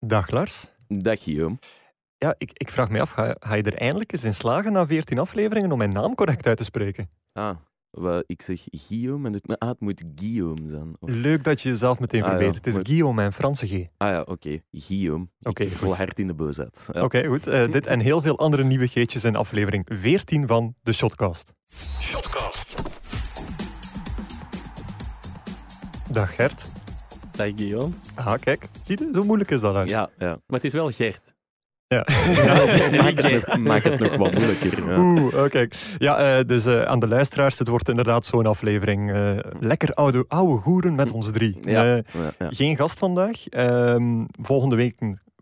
Dag Lars. Dag Guillaume. Ja, ik, ik vraag me af, ga, ga je er eindelijk eens in slagen na 14 afleveringen om mijn naam correct uit te spreken? Ah, wel, ik zeg Guillaume en het, ah, het moet Guillaume zijn. Of- Leuk dat je jezelf meteen Ah, ja, verbetert. Het is maar- Guillaume, mijn Franse G. Ah ja, oké. Guillaume. Oké, vol hard in de boosheid. Ja. Oké, goed. Eh, dit en heel veel andere nieuwe geetjes in aflevering 14 van de Shotcast. Shotcast. Dag Gert. Dag Guillaume. Ah, kijk. Zie je, zo moeilijk is dat uit. Ja, ja. Maar het is wel Gert. Ja. maak, het maak het nog wat moeilijker. Ja. Oeh, oké. Ja, eh, dus eh, aan de luisteraars, het wordt inderdaad zo'n aflevering. eh, lekker oude, oude goeren met ons drie. Ja. Geen gast vandaag. Ehm, volgende week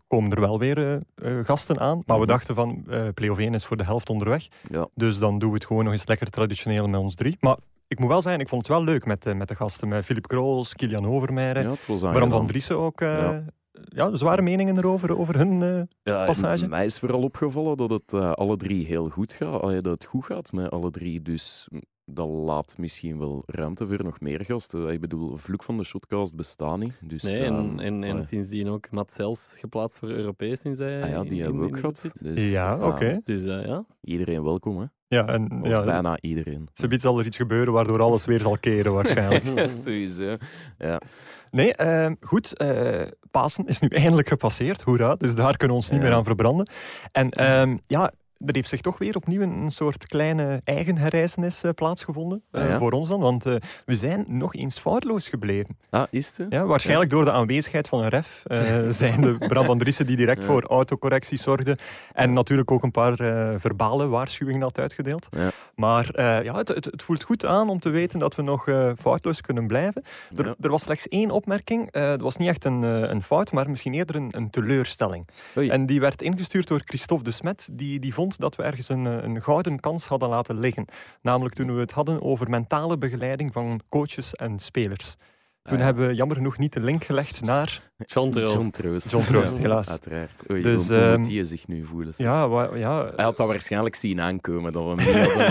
komen er wel weer gasten aan. Maar we Mhm. dachten van, eh Play of 1 is voor de helft onderweg. Ja. Dus dan doen we het gewoon nog eens lekker traditioneel met ons drie. Maar ik moet wel zeggen, ik vond het wel leuk met, eh, met de gasten. Met Filip Krools, Kilian Overmeijer, Ja, Bram van Driessen ook. eh, Ja. ja. zware meningen erover, over hun... eh, Ja, passage? Mij is vooral opgevallen dat het alle drie heel goed gaat. Dat het goed gaat met alle drie. Dus dat laat misschien wel ruimte voor nog meer gasten. Ik bedoel, vloek van de shotcast bestaat niet. Dus, Nee, en, en, en sindsdien ook Matt Zels geplaatst voor Europees sinds hij Ah ja, in- die in- hebben we in ook gehad. Dus, ja, oké. Dus eh, ja, Iedereen welkom, hè? Ja, en Of ja, bijna iedereen. ze zal er iets gebeuren waardoor alles weer zal keren waarschijnlijk. Sowieso. Ja. Nee, ehm, goed. eh, Pasen is nu eindelijk gepasseerd. Hoera. Dus daar kunnen we ons niet meer aan verbranden. En ehm, ja, er heeft zich toch weer opnieuw een, soort kleine eigen herrijzenis eh, plaatsgevonden. eh, Ah, ja? Voor ons dan. Want eh, we zijn nog eens foutloos gebleven. Ah, is het? Ja, waarschijnlijk door de aanwezigheid van een ref. zijn de Driessen die direct Ja. voor autocorrectie zorgde. En natuurlijk ook een paar verbale waarschuwingen had uitgedeeld. Maar ja, het, het, het voelt goed aan om te weten dat we nog foutloos kunnen blijven. Er, er was slechts één opmerking. Het was niet echt een, een fout, maar misschien eerder een, een teleurstelling. Oei. En die werd ingestuurd door Christophe de Smet. Die, die vond dat we ergens een, eh, een gouden kans hadden laten liggen. Namelijk toen we het hadden over mentale begeleiding van coaches en spelers. Toen Ah, ja. hebben we jammer genoeg niet de link gelegd naar... John Troost. John Troost. John Troost, Ja, helaas. Uiteraard. Oei, Dus, hoe, ehm, moet die zich nu voelen? Ja, wa- ja, Hij had dat waarschijnlijk zien aankomen dat we hem niet, hadden,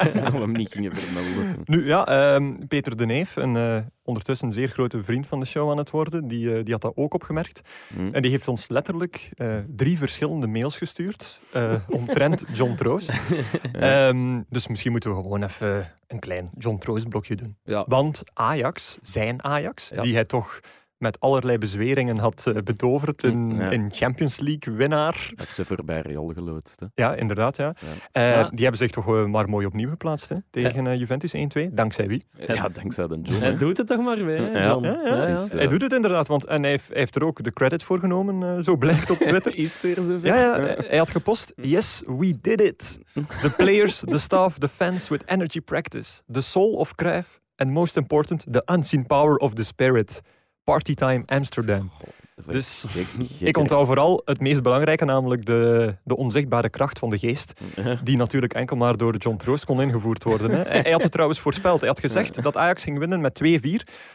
eh, dat we hem niet gingen vermelden. Nu ja, ehm, Peter de Neef, een eh, ondertussen een zeer grote vriend van de show aan het worden, die, eh, die had dat ook opgemerkt. Hm. En die heeft ons letterlijk eh, drie verschillende mails gestuurd eh, omtrent John Troost. Ehm, dus misschien moeten we gewoon even een klein John Troost blokje doen. Ja, Want Ajax, zijn Ajax, Ja. die hij toch met allerlei bezweringen had eh, betoverd in, Ja. in Champions League winnaar. heb ze voorbij Real geloodst. Hè. Ja, inderdaad. Ja. Ja. Eh, Ja. Die hebben zich toch eh, maar mooi opnieuw geplaatst hè, tegen Juventus 1-2. Dankzij wie? Ja, dankzij de John. Hij doet het toch maar weer. John? Ja, ja, Hij doet het inderdaad, want en hij heeft, hij heeft er ook de credit voor genomen, eh, zo blijkt op Twitter. Is het weer zover? Ja, ja, hij- had gepost, yes, we did it. The players, the staff, the fans with energy practice. The soul of Cruijff. And most important, the unseen power of the spirit. Partytime Amsterdam. Dus ik onthoud vooral het meest belangrijke, namelijk de, de onzichtbare kracht van de geest. Die natuurlijk enkel maar door John Troost kon ingevoerd worden. Hè. Hij, had het trouwens voorspeld. Hij had gezegd dat Ajax ging winnen met 2-4.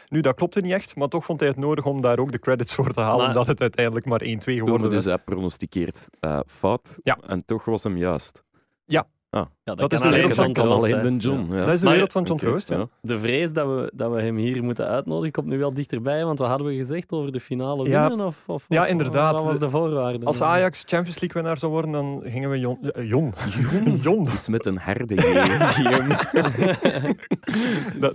Nu, dat klopte niet echt, maar toch vond hij het nodig om daar ook de credits voor te halen. Maar- dat het uiteindelijk maar 1-2 Ja, maar geworden dus is. hij pronosticeert eh, fout Ja. en toch was hem juist. Ja, Dat kan is de wereld van John Troost, John. Ja. Dat is de wereld van John Troost. Ja. ja. De vrees dat we, dat we hem hier moeten uitnodigen komt nu wel dichterbij, want wat hadden we gezegd over de finale Ja. winnen? Of, of, Ja, inderdaad. Wat was de voorwaarde? Als Ajax Champions League winnaar zou worden, dan gingen we Jon... eh, Jon. Jon. Jon. Dus met een harde. Da-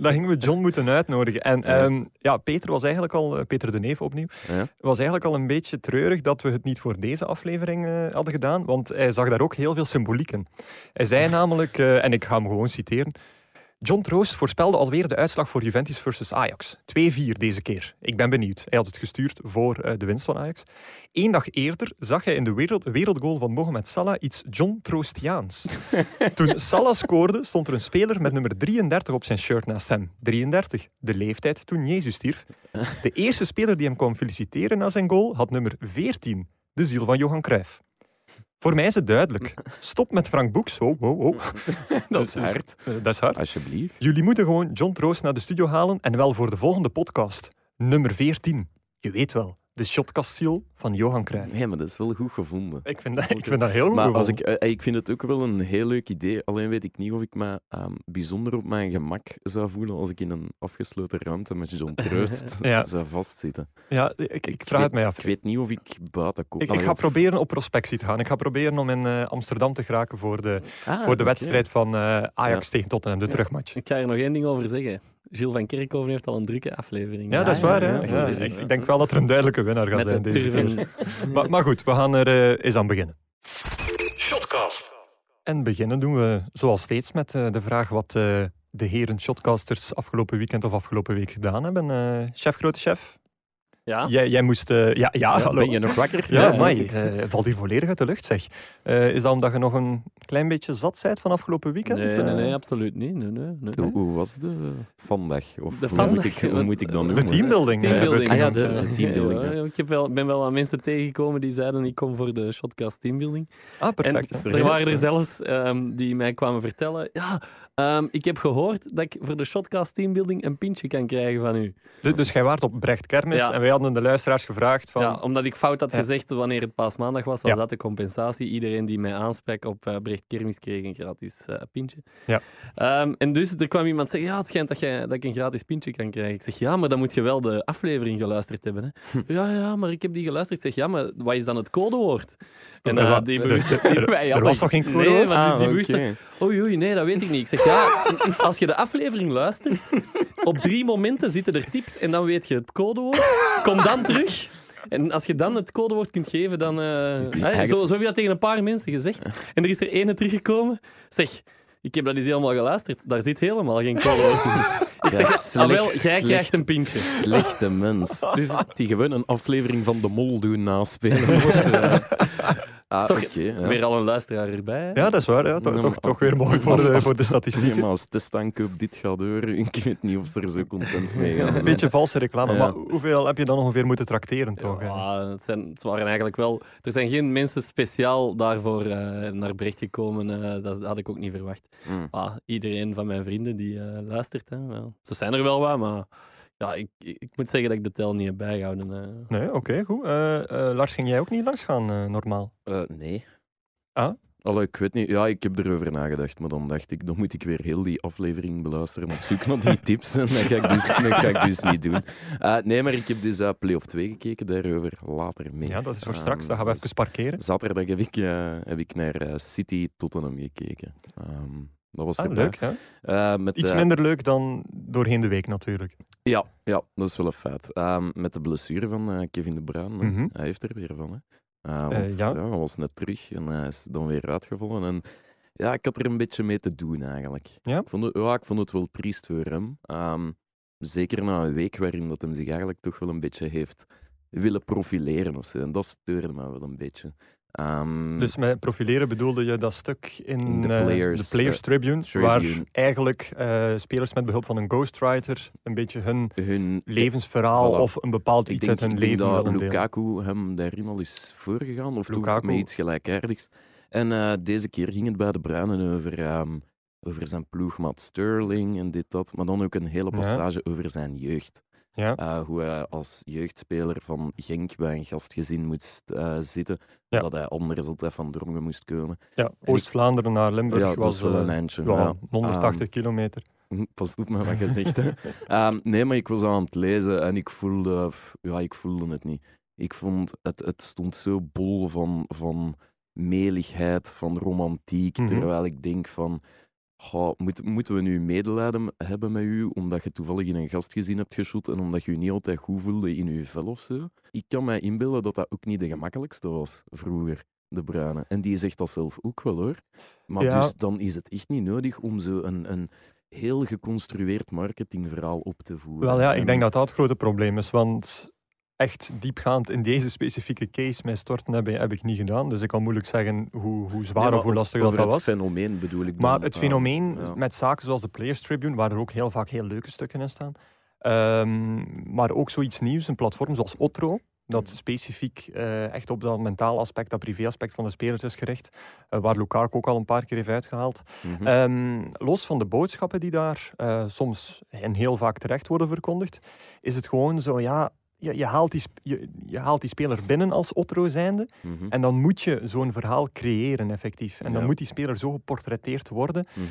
Dan gingen we John moeten uitnodigen. En Ja. ehm, ja, Peter was eigenlijk al, eh, Peter de Neef opnieuw, Ja. was eigenlijk al een beetje treurig dat we het niet voor deze aflevering eh, hadden gedaan, want hij zag daar ook heel veel symboliek in. Hij zei namelijk, eh, en ik ga hem gewoon citeren, John Troost voorspelde alweer de uitslag voor Juventus versus Ajax. 2-4 deze keer. Ik ben benieuwd. Hij had het gestuurd voor eh, de winst van Ajax. Eén dag eerder zag hij in de wereld, wereldgoal van Mohamed Salah iets John Troostiaans. Toen Salah scoorde, stond er een speler met nummer 33 op zijn shirt naast hem. 33, de leeftijd toen Jezus stierf. De eerste speler die hem kwam feliciteren na zijn goal had nummer 14, de ziel van Johan Cruijff. Voor mij is het duidelijk. Stop met Frank Boeks. Oh, oh, oh. Dat is Dus- hard. Eh, dat is hard. Alsjeblieft. Jullie moeten gewoon John Troost naar de studio halen en wel voor de volgende podcast. Nummer 14. Je weet wel, de shotkasteel van Johan Cruijff. Nee, maar dat is wel goed gevonden. Ik vind dat, ik vind dat heel goed Maar als ik, eh, ik vind het ook wel een heel leuk idee. Alleen weet ik niet of ik me ehm, bijzonder op mijn gemak zou voelen als ik in een afgesloten ruimte met John Troost Ja. zou vastzitten. Ja, ik, ik vraag het weet, mij af. Ik weet niet of ik buiten kom. Ik, ik ga of- proberen op prospectie te gaan. Ik ga proberen om in eh, Amsterdam te geraken voor de, Ah, voor de wedstrijd van eh, Ajax Ja. tegen Tottenham, de Ja. terugmatch. Ik ga er nog één ding over zeggen. Gilles van Kerkhoven heeft al een drukke aflevering. Ja, dat is waar. hè? Ja, ik, ik denk wel dat er een duidelijke winnaar gaat Met zijn de deze keer. Maar, maar goed, we gaan er eh, eens aan beginnen. Shotcast. En beginnen doen we zoals steeds met eh, de vraag wat eh, de heren shotcasters afgelopen weekend of afgelopen week gedaan hebben. Eh, chef, grote chef. Ja? Jij, jij moest... eh, ja, ja, Ja, hallo. Ben je nog wakker? Ja, mai, eh, valt hier volledig uit de lucht, zeg. Eh, is dat omdat je nog een klein beetje zat bent van afgelopen weekend? Nee, nee, Eh, nee, absoluut niet. Nee, nee, nee. Hoe, hoe was de vandag? Of De hoe? Moet ik, hoe moet ik dan De teambuilding. eh, Teambuilding. Ah ja, de- eh. de teambuilding, Ja, ja. ik heb wel, ben wel aan mensen tegengekomen die zeiden ik kom voor de Shotcast teambuilding. Ah, perfect. En er waren er zelfs ehm, die mij kwamen vertellen, ja, ehm, ik heb gehoord dat ik voor de Shotcast teambuilding een pintje kan krijgen van u. Dus, dus jij waart op Brecht Kermis Ja. en wij hadden de luisteraars gevraagd van... Ja, omdat ik fout had Ja. gezegd wanneer het paasmaandag was, was Ja. dat de compensatie. Iedereen die mij aansprak op eh Brecht Kermis kreeg een gratis eh, pintje. Ja. Ehm, en dus er kwam iemand zeggen, ja, het schijnt dat, jij, dat ik een gratis pintje kan krijgen. Ik zeg, ja, maar dan moet je wel de aflevering geluisterd hebben. Hè. ja, ja, maar ik heb die geluisterd. Ik zeg, ja, maar wat is dan het codewoord? En Eh, die Er- bewuste... die- wij er hadden- was toch geen Nee, codewoord? maar die, Ah, die bewuste... Oei, oei, nee, dat weet ik niet. Ik zeg, ja, als je de aflevering luistert, op drie momenten zitten er tips en dan weet je het codewoord. Kom dan terug. En als je dan het codewoord kunt geven, dan... eh, hè, zo, zo heb je dat tegen een paar mensen gezegd. En er is er ene teruggekomen. Zeg, ik heb dat eens helemaal geluisterd. Daar zit helemaal geen codewoord in. Ik Ja, zeg, ah, wel, jij slecht. krijgt een pintje. Slechte mens. Dus die gewoon een aflevering van De Mol doen naspelen. eh, ah, Toch oké, ja. Weer al een luisteraar erbij. hè? Ja, dat is waar. Ja. Toch, Ja, toch, weer mooi voor Als- de, voor de statistiek. Nee, maar als testaankoop dit gaat door, ik weet niet of ze er zo content mee gaan Een beetje valse reclame. Ja. Maar hoeveel heb je dan ongeveer moeten trakteren, toch? het, zijn, het waren eigenlijk wel... Er zijn geen mensen speciaal daarvoor eh, naar Brecht gekomen. eh, dat had ik ook niet verwacht. Mm. Ah, iedereen van mijn vrienden die eh, luistert. Hè, wel. Ze zijn er wel wat, maar ja, ik, ik, moet zeggen dat ik de tel niet heb bijgehouden. eh. Nee, oké, goed. Eh, eh, Lars, ging jij ook niet langs gaan, eh, normaal? Eh, nee. Ah? Allee, ik weet niet. Ja, ik heb erover nagedacht, maar dan dacht ik, dan moet ik weer heel die aflevering beluisteren op zoek naar die tips. En dat ga ik dus, dat ga ik dus niet doen. Eh, nee, maar ik heb dus uh, Play of 2 gekeken, daarover later meer. Ja, dat is voor Ehm, straks. Dan gaan we dus even parkeren. Zaterdag heb ik, eh, heb ik naar eh, City Tottenham gekeken. Ehm, dat was Ah, leuk, hè? Eh, met, Iets minder leuk dan doorheen de week, natuurlijk. Ja, ja, dat is wel een feit. Ehm, met de blessure van eh, Kevin De Bruyne. hè. Mhm. Hij heeft er weer van. Hè. Eh, want, ja. ja. hij was net terug en hij is dan weer uitgevallen. En ja, ik had er een beetje mee te doen eigenlijk. Ja? Ik, vond het, ja, ik vond het wel triest voor hem. Ehm, zeker na een week waarin dat hem zich eigenlijk toch wel een beetje heeft willen profileren of zo. En dat steurde me wel een beetje. Ehm, Dus met profileren bedoelde je dat stuk in, de eh, Players, de Players eh, Tribune, Tribune. waar eigenlijk eh, spelers met behulp van een ghostwriter een beetje hun hun levensverhaal Voilà. of een bepaald Ik iets denk, uit hun ik denk leven dat willen delen. Lukaku hem daarin al is voorgegaan, of Lukaku. toch met iets gelijkaardigs. En deze keer ging het bij de Bruinen over, ehm, over zijn ploegmaat Sterling en dit, dat. Maar dan ook een hele Ja. passage over zijn jeugd. Ja. Eh, hoe hij als jeugdspeler van Genk bij een gastgezin moest eh, zitten. Ja. Dat hij anders altijd van Drongen moest komen. Ja, Oost-Vlaanderen naar Limburg ja, was wel eh, een eindje. ja, ja. 180 Ehm, kilometer. Pas op met wat je zegt. hè. Ehm, nee, maar ik was aan het lezen en ik voelde, ja, ik voelde het niet. Ik vond, het, het stond zo bol van, van meligheid, van romantiek, Mhm. terwijl ik denk van, goh, moet, moeten we nu medelijden hebben met u, omdat je toevallig in een gastgezin hebt geshoot en omdat je je niet altijd goed voelde in je vel of zo? Ik kan mij inbeelden dat dat ook niet de gemakkelijkste was vroeger, de Bruine. En die zegt dat zelf ook wel hoor. Maar Ja. dus dan is het echt niet nodig om zo een, een heel geconstrueerd marketingverhaal op te voeren. Wel ja, ik En- denk dat dat het grote probleem is, want echt diepgaand in deze specifieke case mij storten heb, heb ik niet gedaan. Dus ik kan moeilijk zeggen hoe, hoe zwaar Nee, of hoe lastig dat, dat het was. fenomeen bedoel ik Maar dan, het fenomeen ja. met zaken zoals de Players Tribune, waar er ook heel vaak heel leuke stukken in staan, ehm, maar ook zoiets nieuws, een platform zoals Otro, dat Mhm. specifiek eh, echt op dat mentaal aspect, dat privé-aspect van de spelers is gericht, eh, waar Lukaku ook al een paar keer heeft uitgehaald. Mhm. Ehm, los van de boodschappen die daar eh, soms en heel vaak terecht worden verkondigd, is het gewoon zo, ja, je, je, haalt die, je, je haalt die speler binnen als Otro zijnde. Mhm, En dan moet je zo'n verhaal creëren, effectief. En dan Ja. moet die speler zo geportretteerd worden. mhm.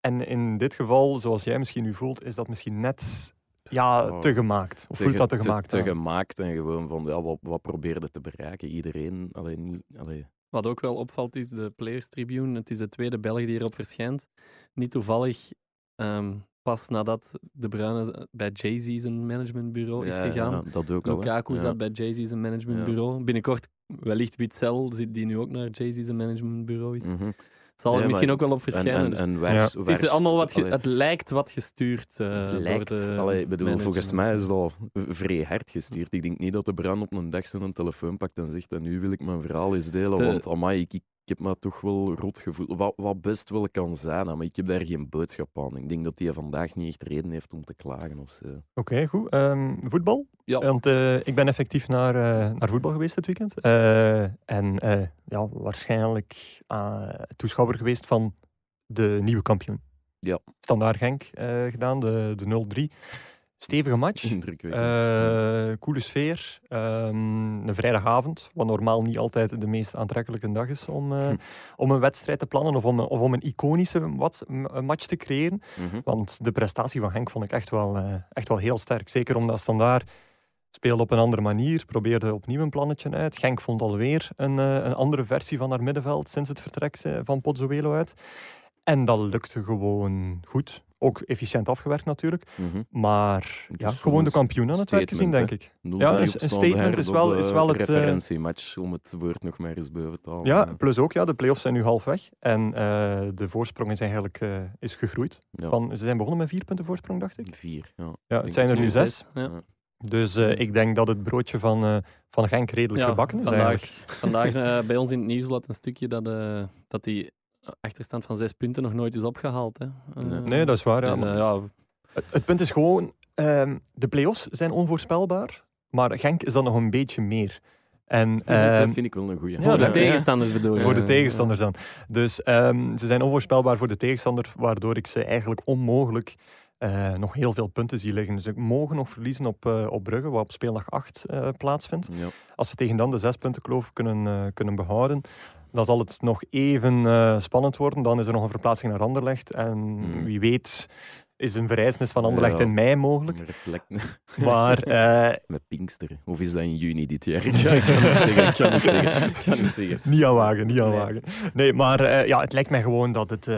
En in dit geval, zoals jij misschien nu voelt, is dat misschien net ja, Oh. te gemaakt. Of voelt ge- dat te gemaakt? Te, aan? gemaakt en gewoon van, ja, wat, wat probeerde te bereiken? Iedereen, alleen niet... Allee, Wat ook wel opvalt is de Players Tribune. Het is de tweede Belg die erop verschijnt. Niet toevallig ehm, pas nadat De Bruyne bij Jay-Z zijn managementbureau is ja, gegaan. ja, dat ook. Lukaku zat bij Jay-Z zijn managementbureau. Binnenkort wellicht Witzel, zit die nu ook naar Jay-Z zijn managementbureau is. Mhm. Zal er Ja, misschien maar- ook wel op En, verschijnen. en, dus en Ja. het, is allemaal wat ge- het lijkt wat gestuurd eh, lijkt. door de Allee, bedoel, volgens mij is dat al vrij hard gestuurd. Ik denk niet dat de Bruin op een dag zijn telefoon pakt en zegt en nu wil ik mijn verhaal eens delen, De- want amai, ik, ik heb me toch wel rot gevoeld. Wat, wat best wel kan zijn, maar ik heb daar geen boodschap aan. Ik denk dat hij vandaag niet echt reden heeft om te klagen of. Oké, goed. Ehm, voetbal? Ja. Want eh, ik ben effectief naar, eh, naar voetbal geweest dit weekend. Eh, en ja, waarschijnlijk toeschouwer geweest van de nieuwe kampioen. Ja. Standaard Genk gedaan, de, de 0-3. Stevige match. Eh coole sfeer. Ehm, een vrijdagavond, wat normaal niet altijd de meest aantrekkelijke dag is om, eh, Hm. om een wedstrijd te plannen of om, een- of om een iconische wat, match te creëren. Mhm. Want de prestatie van Genk vond ik echt wel, eh, echt wel heel sterk. Zeker omdat Standaard speelde op een andere manier, probeerde opnieuw een plannetje uit. Genk vond alweer een, een andere versie van haar middenveld sinds het vertrek van Pozzuelo uit. En dat lukte gewoon goed. Ook efficiënt afgewerkt natuurlijk. Mhm. Maar Het ja, gewoon de kampioen aan het werk gezien, denk ik. 0-3 Ja, een- statement is wel- is wel het, eh, referentiematch, om het woord nog maar eens boven te halen. Ja, plus ook, ja, de play-offs zijn nu half weg. En eh, de voorsprong is eigenlijk eh, is gegroeid. ja. Van, ze zijn begonnen met vier punten voorsprong, dacht ik. Vier, ja. Ja, het zijn er nu zes. Ja. Dus eh, ik denk dat het broodje van, eh, van Genk redelijk Ja, gebakken is vandaag, eigenlijk. vandaag bij ons in het nieuwsblad een stukje dat, eh, dat die achterstand van zes punten nog nooit is opgehaald. Hè. Eh, Nee. Nee, dat is waar. Ja. dus, eh, ja, het, het punt is gewoon, ehm, de play-offs zijn onvoorspelbaar, maar Genk is dan nog een beetje meer. En, Ja, ehm, dat vind ik wel een goeie. voor de dat- tegenstanders bedoel je. Voor de tegenstanders dan. Dus ehm, ze zijn onvoorspelbaar voor de tegenstander, waardoor ik ze eigenlijk onmogelijk eh, nog heel veel punten zie liggen. Dus ze mogen nog verliezen op, eh, op Brugge, wat op speeldag 8 eh, plaatsvindt. Ja. Als ze tegen dan de zes punten kloof kunnen, eh, kunnen behouden, dan zal het nog even eh, spannend worden. Dan is er nog een verplaatsing naar Anderlecht. En Hmm. wie weet is een verrijzenis van Anderlecht Ja. in mei mogelijk. Maar het eh, met Pinksteren. Of is dat in juni dit jaar? Ik kan niet zeggen. Ik kan niet zeggen. Ik kan niet zeggen. niet aan wagen, niet aan Nee. wagen. Nee, maar eh, ja, het lijkt mij gewoon dat het,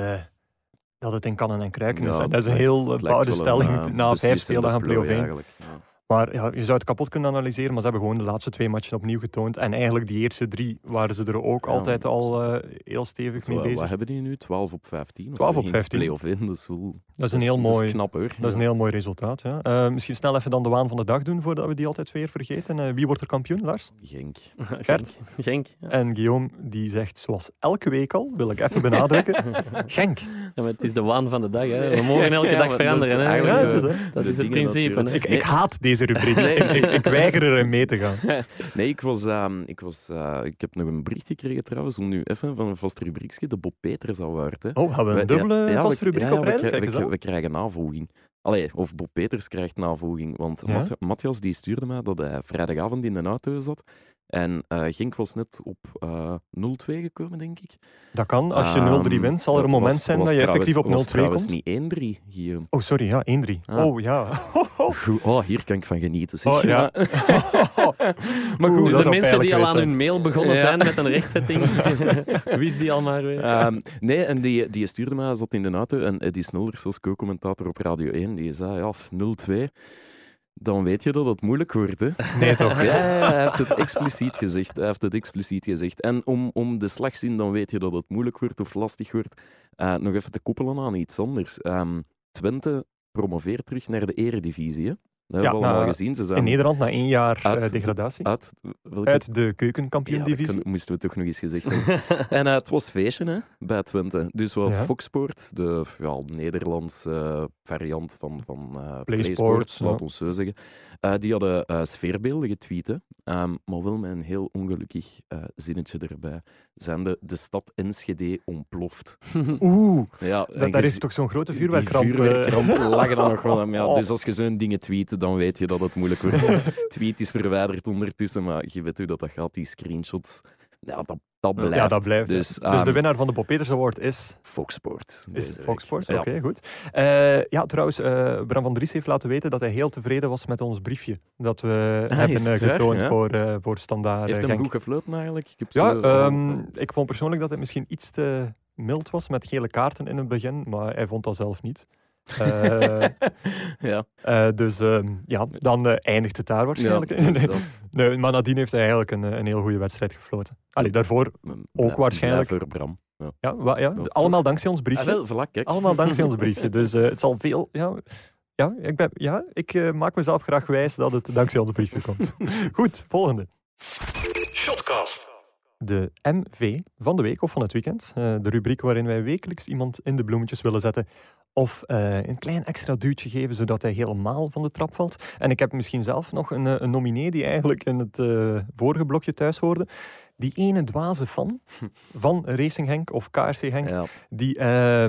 dat het in kannen en kruiken is. En dat is een het heel het wel stelling na vijf speeldagen plooi play-off 1. eigenlijk. Ja. Maar ja, je zou het kapot kunnen analyseren, maar ze hebben gewoon de laatste twee matchen opnieuw getoond. En eigenlijk die eerste drie waren ze er ook Ja, altijd al eh, heel stevig mee bezig. wat hebben die nu? 12 op 15? of 12 zo? op In 15. Play-off in, dat is wel... Dat is een heel dat mooi, is knap hoor. dat is een heel mooi resultaat. Ja. Eh, misschien snel even dan de waan van de dag doen, voordat we die altijd weer vergeten. Eh, wie wordt er kampioen, Lars? Genk. Gert? Genk. Ja. En Guillaume, die zegt, zoals elke week al, wil ik even benadrukken, Genk. Ja, maar het is de waan van de dag. Hè. We mogen elke Ja, dag veranderen. dat is hè. is, hè. dat is het principe. natuurlijk. hè. Ik, ik haat deze rubriek. ik, ik, ik weiger erin mee te gaan. Nee, ik, was, ehm, ik, was, eh, ik heb nog een bericht gekregen trouwens, om nu even van een vast rubriekje, de Bob Peters Award. Hè. Oh, hebben we een ja, dubbele ja, vaste rubriek ja, op we, rijden? krijgen navolging. Allee, of Bob Peters krijgt navolging. Want Matthias die stuurde mij dat hij vrijdagavond in de auto zat. En eh Genk was net op eh 0-2 gekomen, denk ik. Dat kan. Als je Ehm, 0-3 wint, zal er een was- moment zijn was dat je trouwens- effectief op was 0-2 trouwens komt. niet 1-3, Guillaume. Oh, sorry, ja, 1-3. Ah. Oh, ja. Goed, oh, hier kan ik van genieten. zeg. Oh, ja. maar goed, dat de is mensen die al aan hun mail begonnen Ja. zijn met een rechtzetting, wist die al maar weer. Ehm, nee, en die, die stuurde mij, hij zat in de auto, en Eddie Snelders was co-commentator op Radio 1, die zei, ja, 0-2, dan weet je dat het moeilijk wordt, hè. Nee, toch? Ja, hij heeft het expliciet gezegd. Hij heeft het expliciet gezegd. En om, om de slagzin, dan weet je dat het moeilijk wordt of lastig wordt. Eh, nog even te koppelen aan iets anders. Ehm, Twente promoveert terug naar de eredivisie, hè. Dat hebben we Ja, allemaal gezien. Ze zijn In Nederland na één jaar eh, Uit degradatie. uit... Welke Uit de Ja, keukenkampioen-divisie. dat kan- moesten we toch nog eens gezegd hebben. en eh, het was feestje hè, bij Twente. Dus wat Ja. Fox Sport, de ja, Nederlandse variant van, van eh PlaySport, ja. laat ons zo zeggen, eh, die hadden eh, sfeerbeelden getweet. hè. Ehm, maar wel met een heel ongelukkig eh, zinnetje erbij. Zijn de, de stad Enschede ontploft. Oeh, Ja, dat, daar heeft toch zo'n grote die vuurwerkramp. vuurwerkramp lagen dan nog wel aan. Ja, Oh. Dus als je zo'n dingen tweet, dan weet je dat het moeilijk wordt. Tweet is verwijderd ondertussen, maar je weet hoe dat, dat gaat, die screenshots. Ja, dat, dat blijft. Ja, dat blijft. Dus, Dus, de winnaar van de Bob Peters Award is... Fox Sports. Is het. Fox Sports? Ja. Oké, goed. Eh, ja, trouwens, eh, Bram van Dries heeft laten weten dat hij heel tevreden was met ons briefje dat we Ah, hebben eh, het waar? getoond voor, eh, voor Standaard Heeft hem goed gefloten eigenlijk? Ik heb Ja, zo- ehm, ik vond persoonlijk dat hij misschien iets te mild was met gele kaarten in het begin, maar hij vond dat zelf niet. Eh, ja. eh, dus ehm, ja, dan eh, eindigt het daar waarschijnlijk. Ja, nee, dat- nee, maar nadien heeft hij eigenlijk een, een heel goede wedstrijd gefloten. Allee, daarvoor, blij- waarschijnlijk. Bram. Ja. ja, wa- ja, Ja, allemaal dankzij ons briefje. Ah, wel, vlak, kijk. Allemaal dankzij ons briefje. Dus eh, het zal veel. Ja, ja, ik, ben, ja, ik maak mezelf graag wijs dat het dankzij ons briefje komt. Goed, volgende. Shotcast. De MV van de week of van het weekend. Eh, de rubriek waarin wij wekelijks iemand in de bloemetjes willen zetten. Of eh, een klein extra duwtje geven zodat hij helemaal van de trap valt. En ik heb misschien zelf nog een, eh, een nominee die eigenlijk in het eh, vorige blokje thuis hoorde. Die ene dwaze fan van Racing Henk of KRC Henk. Ja, Die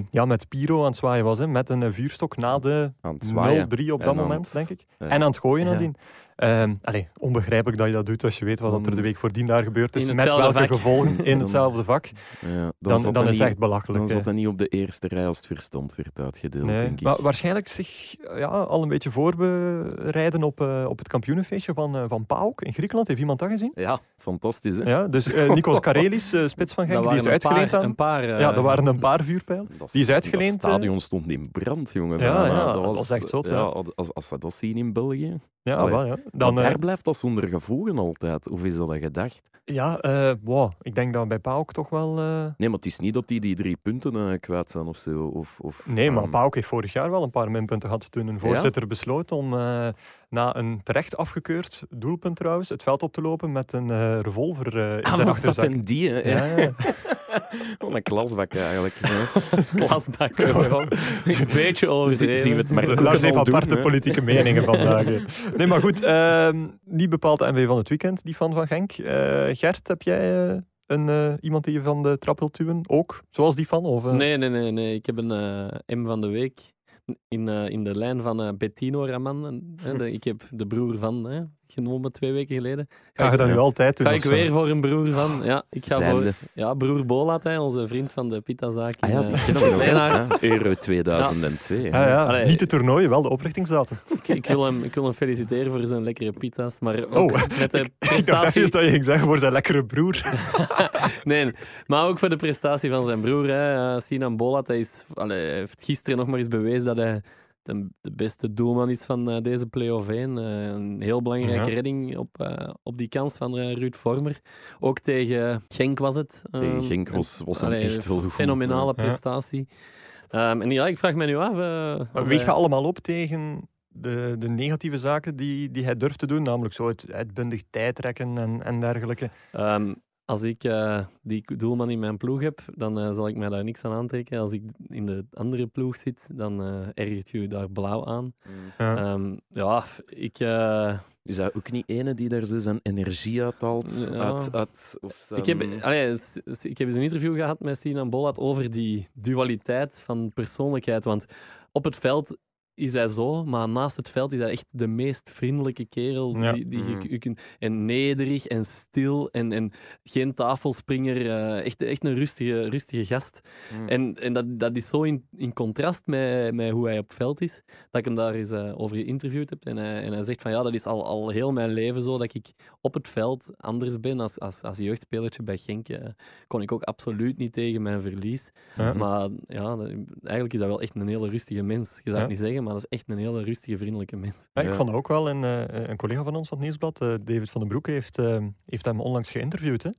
ja, met Piro aan het zwaaien was. Hè, met een vuurstok na de aan het zwaaien. 0-3 op dat moment, denk ik. En aan het gooien nadien. Ehm allee, onbegrijpelijk dat je dat doet als je weet wat dat er de week voordien daar gebeurd is. Met welke vak. gevolgen in Dan- hetzelfde vak. Ja, Dan, dan is het echt belachelijk. Dan zat hij niet op de eerste rij als het verstand werd uitgedeeld, Nee, denk ik. maar waarschijnlijk zich ja, al een beetje voorbereiden op, eh, op het kampioenenfeestje van, eh, van PAOK in Griekenland. Heeft iemand dat gezien? Ja, fantastisch, hè? Ja, dus eh Nikos Karelis, spits van Genk, die is een uitgeleend paar, aan. een paar ja, er waren een paar vuurpijlen. Dat Die is uitgeleend, Dat stadion stond in brand, jongen. Ja, ja, dat was echt zot, Ja, als, als ze dat zien in België. Ja, Allee. wel, ja. Dan, Dan, eh, daar blijft dat zonder gevolgen altijd. Of is dat een gedacht? ja wow, ik denk dat bij PAOK toch wel... eh, Nee, maar het is niet dat die die drie punten eh, kwijt zijn of zo. Of, of, Nee, maar ehm, PAOK heeft vorig jaar wel een paar minpunten gehad toen een voorzitter besloot om na een terecht afgekeurd doelpunt trouwens het veld op te lopen met een eh, revolver eh, in Ah, zijn was dat achterzak. een die, hè? Ja, ja. Wat een klasbak eigenlijk. Klasbak. Een beetje overdreven. Zien we het maar ook Lars heeft doen, aparte politieke meningen vandaag. Nee, maar goed, ehm, niet bepaald de MV van het weekend, die fan van Genk. Eh, Gert, heb jij een, iemand die je van de trap wilt duwen? Ook, zoals die fan? Of? Nee, nee, nee, nee. Ik heb een M van de week in, eh, in de lijn van eh, Bettino Raman. Ik heb de broer van genomen twee weken geleden. Ga je dat nu altijd doen? ga ik weer voor een broer van? Ja, ik ga voor ja, broer Bolat, hè, onze vriend van de pitazaak. Ah ja, ik eh. Ja, Euro 2002. Ja, ja. Allee. Niet de toernooi, wel de oprichtingsdatum. Ik, ik, wil hem, ik wil hem feliciteren voor zijn lekkere pita's. Maar ook Oh, met de Ik dacht prestatie... dat je ging zeggen voor zijn lekkere broer. Nee, maar ook voor de prestatie van zijn broer, hè. eh, Sinan Bolat. Hij, is, allee, hij heeft gisteren nog maar eens bewezen dat hij de, de beste doelman is van eh, deze play-off 1. Eh, een heel belangrijke Ja. redding op, eh, op die kans van Ruud Vormer. Ook tegen Genk was het. Tegen Ehm, Genk en- was, was allee, echt goed. Fenomenale Ja. prestatie. Ehm, en ja, ik vraag me nu af... eh, Maar weeg je allemaal op tegen de, de negatieve zaken die, die hij durft te doen? Namelijk zo het uitbundig tijdrekken en, en dergelijke. Ehm, als ik eh, die doelman in mijn ploeg heb, dan eh, zal ik mij daar niks van aantrekken. Als ik in de andere ploeg zit, dan eh ergert je daar blauw aan. Ja. Ehm, ja, ik... eh, Is dat ook niet ene die daar zo zijn energie? Ja. Uit, uit, of zijn... ik, heb, allee, ik heb eens een interview gehad met Sinan Bolat over die dualiteit van persoonlijkheid. Want op het veld is hij zo, maar naast het veld is hij echt de meest vriendelijke kerel Ja. die, die je, Mhm. je kunt... En nederig en stil en, en geen tafelspringer. eh, echt, echt een rustige, rustige gast. Mm. En, en dat, dat is zo in, in contrast met, met hoe hij op het veld is, dat ik hem daar eens eh, over geïnterviewd heb. En hij, en hij zegt van ja, dat is al, al heel mijn leven zo, dat ik op het veld anders ben. Als, als, als jeugdspelertje bij Genk eh, kon ik ook absoluut niet tegen mijn verlies. Maar ja, eigenlijk is dat wel echt een hele rustige mens. Je zou het niet zeggen, maar dat is echt een hele rustige, vriendelijke mens. Ja, ik Ja. vond ook wel, een, eh, een collega van ons van het Nieuwsblad, eh, David van den Broek, heeft, eh, heeft hem onlangs geïnterviewd. Hè?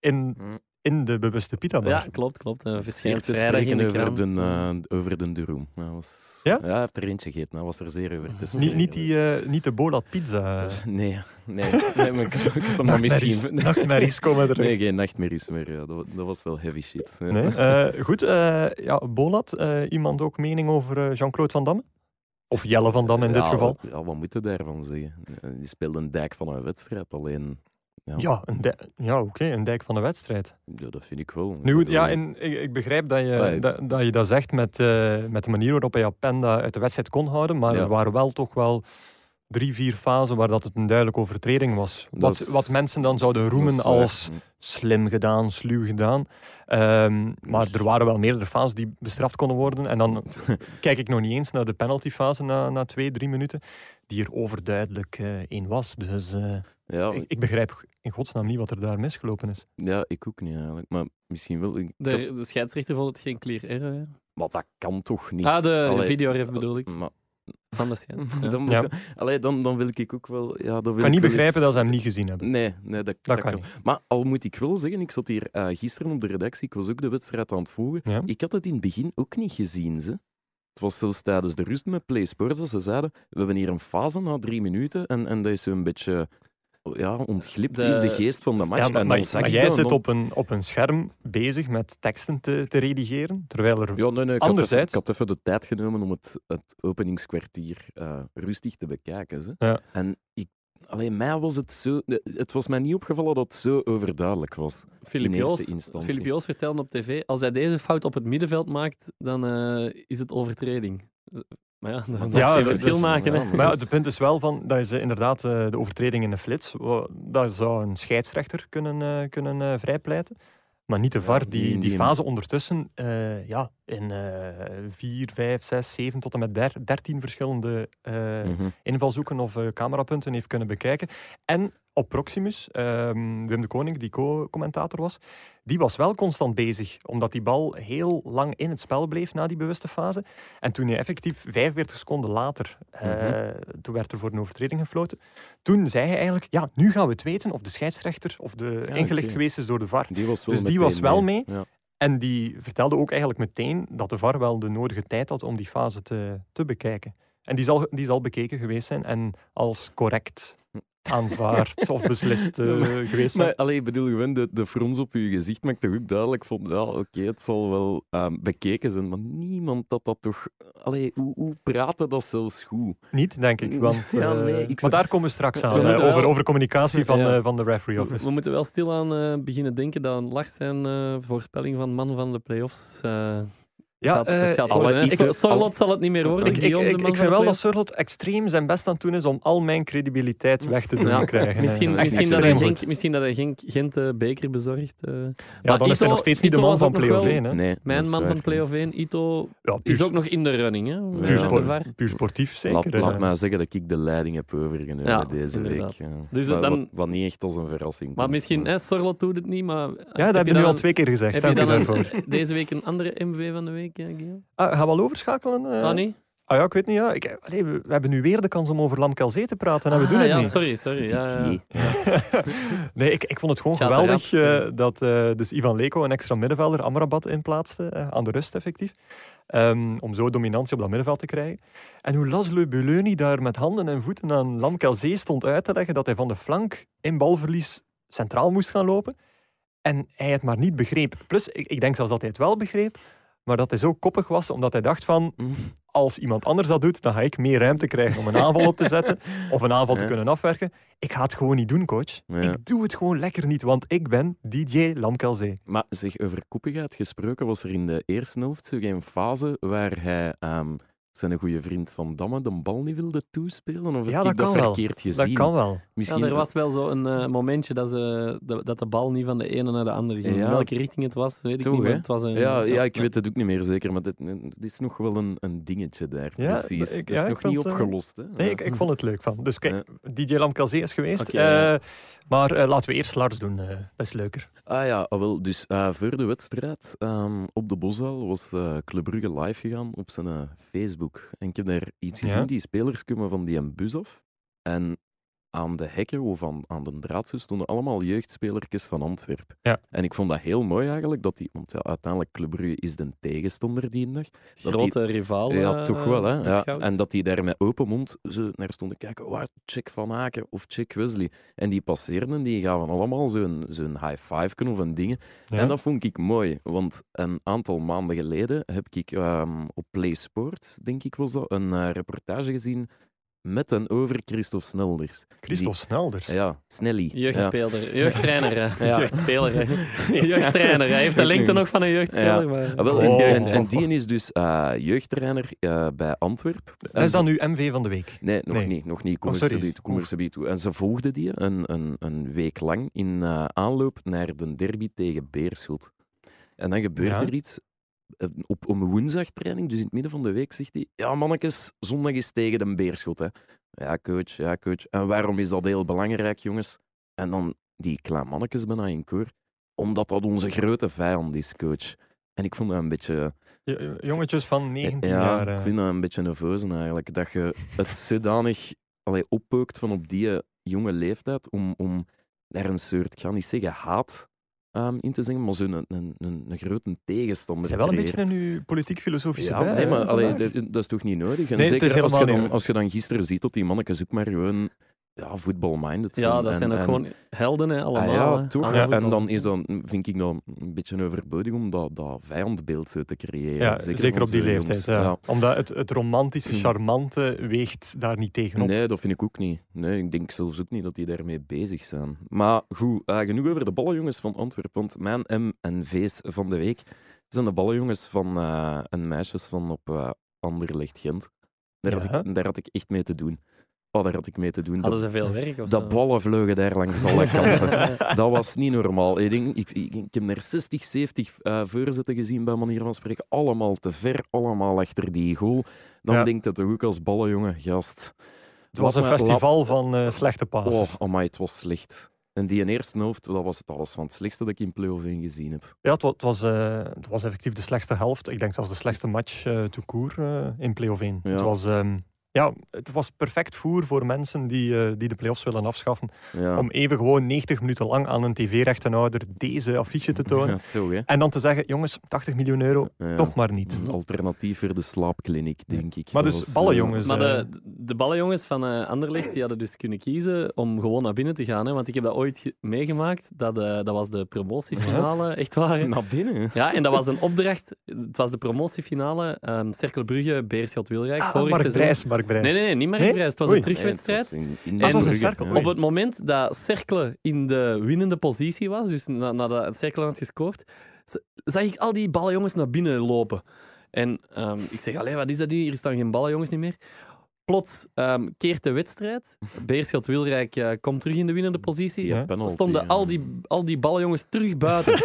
In, Mm. in de bewuste pita bar. Ja, klopt, klopt. Eh, Zeer verschijnt te vrijdag in spreken de over de, eh, over de Duroom. Dat was... Ja? hij heeft er eentje gegeten. Hij was er zeer over te Niet, spreken. niet, die, niet de Bolat pizza. Nee, nee. nee maar ik had- ik had hem maar Nachtmerries, misschien... nachtmerries komen er. Nee, geen nachtmerries meer. Ja. Dat, wa- dat was wel heavy shit. Ja. Nee? Eh, goed, eh, ja, Bolat, eh, iemand ook mening over eh, Jean-Claude Van Damme? Of Jelle Van Damme in dit geval? wat- Ja, wat moet je daarvan zeggen? Eh, Die speelde een dijk van een wedstrijd, alleen... Ja, Ja, een ja oké, een dijk van de wedstrijd. ja, dat vind ik wel. Nu goed, ja, Ik en ik, ik begrijp dat je, Nee. dat, dat je dat zegt met, eh, met de manier waarop hij Appenda uit de wedstrijd kon houden, maar Ja. er waren wel toch wel drie, vier fasen waar dat het een duidelijke overtreding was. Wat, is- wat mensen dan zouden roemen als slim gedaan, sluw gedaan. Ehm, maar Dus- er waren wel meerdere fases die bestraft konden worden. En dan kijk ik nog niet eens naar de penaltyfase na, na twee, drie minuten, die er overduidelijk eh één was. Dus eh, Ja, ik, ik begrijp in godsnaam niet wat er daar misgelopen is. ja, ik ook niet eigenlijk. Maar misschien wel. Ik, De, dat- de scheidsrechter vond het geen clear error. hè? maar dat kan toch niet? Ah, de Allee, videoref bedoel ik. Maar, Van de dan, moet, Ja. allee, dan, dan wil ik ook wel... Ja, dan wil Ik kan niet begrijpen eens- dat ze hem niet gezien hebben. Nee, nee dat, Dat dat kan niet. Maar al moet ik wel zeggen, ik zat hier eh, gisteren op de redactie, ik was ook de wedstrijd aan het volgen. Ja. Ik had het in het begin ook niet gezien. Ze. Het was zelfs tijdens de rust met Play Sports dat ze zeiden, we hebben hier een fase na drie minuten en, en dat is zo'n beetje ja, ontglipt De- in de geest van de match. Ja, maar, en maar- dan zag maar ik jij zit op een, op een scherm bezig met teksten te, te redigeren, terwijl er... Ja, nee, nee, ik, had even, ik had even de tijd genomen om het, het openingskwartier eh, rustig te bekijken. Ze. Ja. En ik, alleen mij was het zo... Het was mij niet opgevallen dat het zo overduidelijk was. Filip in eerste Joos, instantie. Filip Joos vertelde op tv, als hij deze fout op het middenveld maakt, dan eh, is het overtreding. Maar ja, dan dat moet je een verschil is- maken. ja, maar ja, het is- punt is wel van, dat is inderdaad eh, de overtreding in de flits. Dat zou een scheidsrechter kunnen, eh, kunnen eh, vrijpleiten. Maar niet de Ja, VAR, die- die, die fase ondertussen eh, ja, in eh 4, 5, 6, 7 tot en met der, 13 verschillende eh, Mhm. invalshoeken of camerapunten heeft kunnen bekijken. En op Proximus, ehm, Wim de Koning, die co-commentator was, die was wel constant bezig, omdat die bal heel lang in het spel bleef na die bewuste fase. En toen hij effectief 45 seconden later, eh, Mhm. toen werd er voor een overtreding gefloten, toen zei hij eigenlijk, ja, nu gaan we het weten of de scheidsrechter of de Ja, ingelicht geweest is door de VAR. Die was wel Dus die was wel mee. Ja. En die vertelde ook eigenlijk meteen dat de VAR wel de nodige tijd had om die fase te, te bekijken. En die zal, die zal bekeken geweest zijn en als correct aanvaard of beslist eh, geweest zijn. Maar allee, ik bedoel gewoon, de, de frons op uw gezicht maakt toch ook duidelijk van, ja, oké, het zal wel ehm, bekeken zijn, maar niemand dat dat toch... Allee, hoe, hoe praten dat zelfs goed? Niet, denk ik. Want, Ja, eh, nee, ik maar daar komen we straks aan, We eh, over, over communicatie van, Ja. eh, van de referee office. we moeten wel stilaan eh beginnen denken dat een lach zijn eh, voorspelling van man van de playoffs. Eh Ja, gaat, eh, het gaat alle- worden. hè. ik- So- Sorlot zal het niet meer worden. ik, ik, vind wel dat. Surlot extreem zijn best aan het doen is om al mijn credibiliteit weg te doen Ja, krijgen. Misschien, Eh, misschien, dat hij. Genk, misschien dat hij Genk, Gent de beker bezorgt. eh. Ja, Maar dan is hij nog steeds niet de man van play-off wel 1. Hè? Nee, Mijn man van play-off 1, Ito, Ja, puur, is ook nog in de running. Hè? puur, sport- sportief zeker. Laat, eh. laat mij zeggen dat ik de leiding heb overgenomen deze inderdaad. week. Dus wat, dan- wat, wat niet echt als een verrassing Maar misschien, maar- hè, Sorlot doet het niet, maar... ja, dat heb je nu al twee keer gezegd. Heb je Dank dan daarvoor. deze week een andere MV van de week, Ah, gaan we al overschakelen? eh? Ah, nee? Ah ja, ik weet niet. Ja. Ik, allee, we, we hebben nu weer de kans om over Lamkelzee te praten en we Ah, doen het ja, niet. sorry, sorry. Ja, nee, ik, ik vond het gewoon Gaat geweldig eh, dat eh, dus Ivan Leko een extra middenvelder, Amrabat, inplaatste eh, aan de rust effectief. Ehm, om zo dominantie op dat middenveld te krijgen. En hoe Laszlo Buluni daar met handen en voeten aan Lamkelzee stond uit te leggen dat hij van de flank in balverlies centraal moest gaan lopen. En hij het maar niet begreep. Plus, ik, ik denk zelfs dat hij het wel begreep, maar dat hij zo koppig was omdat hij dacht van, Mm. als iemand anders dat doet, dan ga ik meer ruimte krijgen om een aanval op te zetten of een aanval te Ja. kunnen afwerken. Ik ga het gewoon niet doen, coach. Ja. Ik doe het gewoon lekker niet, want ik ben DJ Lamkelzee. Maar zeg, over koppigheid gesproken, was er in de eerste helft zo geen fase waar hij ehm, zijn goede vriend Van Damme de bal niet wilde toespelen? Of Ja, heb dat ik dat kan wel. verkeerd gezien? Dat kan wel. Misschien, Ja, er was wel zo een eh, momentje dat, ze, dat, dat de bal niet van de ene naar de andere ging. Ja. In welke richting het was, weet ik niet. Het was een, Ja, ja, ik weet het ook niet meer zeker, maar dit, dit is nog wel een, een dingetje daar. Ja, precies. ik- het is nog niet eh, opgelost. Hè? Nee, Ja. ik, ik vond het leuk van. Dus kijk, Ja. DJ Lamkelzee is geweest. Eh, maar eh, laten we eerst Lars doen. eh, dat is leuker. Ah ja, ah, wel, dus eh, voor de wedstrijd ehm, op de Boszaal was eh Club Brugge live gegaan op zijn eh, Facebook. En ik heb daar iets Ja. gezien, die spelers komen van die bus af. En aan de hekken of aan, aan de draadjes stonden allemaal jeugdspelertjes van Antwerpen. Ja. En ik vond dat heel mooi eigenlijk, dat die, want ja, uiteindelijk Club Brugge is de tegenstander die dag. Grote rivaal. Ja, eh, toch wel. Hè? Ja. En dat die daar met open mond zo naar stonden kijken. Waar check Van Aken of check Wesley. En die passeerden en die gaven allemaal zo'n zo'n high five of een ding. Ja. En dat vond ik mooi. Want een aantal maanden geleden heb ik ehm, op Play Sports, denk ik was dat, een eh, reportage gezien met en over Christophe Snelders. Christophe Snelders. Ja, Snelly. Ja. Jeugdspeler, jeugdtrainer. Ja. jeugdspeler. Jeugdtrainer, hij heeft de lengte nog van een jeugdspeler. Ja. Maar... Ah, wel, Oh. en, en, en die is dus eh, jeugdtrainer eh, bij Antwerpen. Dat is dan nu MV van de week. Nee, nog Nee. niet. Nog niet. Kom Oh, er er toe. En ze volgde die een, een, een week lang in eh, aanloop naar de derby tegen Beerschot. En dan gebeurt Ja. er iets. Eh, Op een woensdagtraining, dus in het midden van de week, zegt hij: Ja, mannetjes, zondag is tegen de Beerschot. Hè. Ja, coach, ja, coach. En waarom is dat heel belangrijk, jongens? En dan die kleine mannetjes bijna in koor. Omdat dat onze grote vijand is, coach. En ik vond dat een beetje. Jongetjes van 19 Ja, jaar. eh. ik vind dat een beetje nerveus eigenlijk. Dat je het zodanig allee, oppeukt van op die jonge leeftijd om, om daar een soort, ik ga niet zeggen haat in te zeggen, maar zo'n een, een, een, een grote tegenstander zijn wel een beetje in uw politiek-filosofische Ja, bij. nee, maar allee, dat, is toch niet nodig? En Nee, het is zeker als je, dan, als je dan gisteren ziet dat die mannetjes ook maar gewoon ja, voetbalminded zijn. Ja, dat En- zijn ook en- gewoon helden, hè, allemaal. Ah, ja, hè. toch? En dan is dan, vind ik dan een beetje overbodig om dat, dat vijandbeeld zo te creëren. Ja, zeker, op die leeftijd. Ja. Omdat het, het romantische, Hm. charmante weegt daar niet tegenop. Nee, dat vind ik ook niet. Nee, ik denk zelfs ook niet dat die daarmee bezig zijn. Maar goed, eh, genoeg over de ballenjongens van Antwerpen. Want mijn M en V's van de week zijn de ballenjongens van eh, en meisjes van op eh Anderlecht Gent. Daar, Ja. had ik, daar had ik echt mee te doen. Oh, daar had ik mee te doen. Hadden Dat, ze veel werk? Of dat zo? ballen vlogen daar langs alle kanten. dat was niet normaal. Ik, denk, ik, ik, ik heb er 60, 70 eh, voorzetten gezien bij manier van spreken. Allemaal te ver, allemaal achter die goal. Dan Ja. denkt het toch ook als ballenjongen, gast. Het was een festival van eh, slechte Oh, passes. amai, het was slecht. En die in eerste helft, dat was, dat was van het slechtste dat ik in play-off 1 gezien heb. Ja, het wa- het was, eh, het was effectief de slechtste helft. Ik denk zelfs de slechtste match eh tout court eh, in play-off 1. Ja. Het, was, ehm, ja, het was perfect voer voor mensen die, eh, die de play-offs willen afschaffen. Ja. Om even gewoon 90 minuten lang aan een tv-rechtenhouder deze affiche te tonen. Ja, toch, hè? En dan te zeggen, jongens, 80 miljoen euro, Ja. toch maar niet. Een alternatief voor de slaapkliniek, denk ik. Maar Dat dus was, ballenjongens, eh, Maar eh, de, de ballenjongens van eh Anderlecht die hadden dus kunnen kiezen om gewoon naar binnen te gaan. Hè? Want ik heb dat ooit ge- meegemaakt. Dat, eh, dat was de promotiefinale, echt waar. naar binnen. Ja, en dat was een opdracht. Het was de promotiefinale. ehm Cerkel Brugge, Beerschot Wilrijk. Ah, vorig Mark seizoen. Mark Nee, nee, nee, niet? Brijs. Het was Oei. een terugwedstrijd. Nee, het was in, in het was een Brugge, cirkel. ja. Oei. Op het moment dat Cercle in de winnende positie was, dus na- nadat Cercle had gescoord, zag ik al die ballenjongens naar binnen lopen. En ehm, ik zeg, allee, wat is dat hier? Hier staan geen ballenjongens niet meer. Plots ehm, keert de wedstrijd. Beerschot Wilrijk eh, komt terug in de winnende positie. Ja, Ja. penalty, stonden ja. al die, al die ballenjongens terug buiten.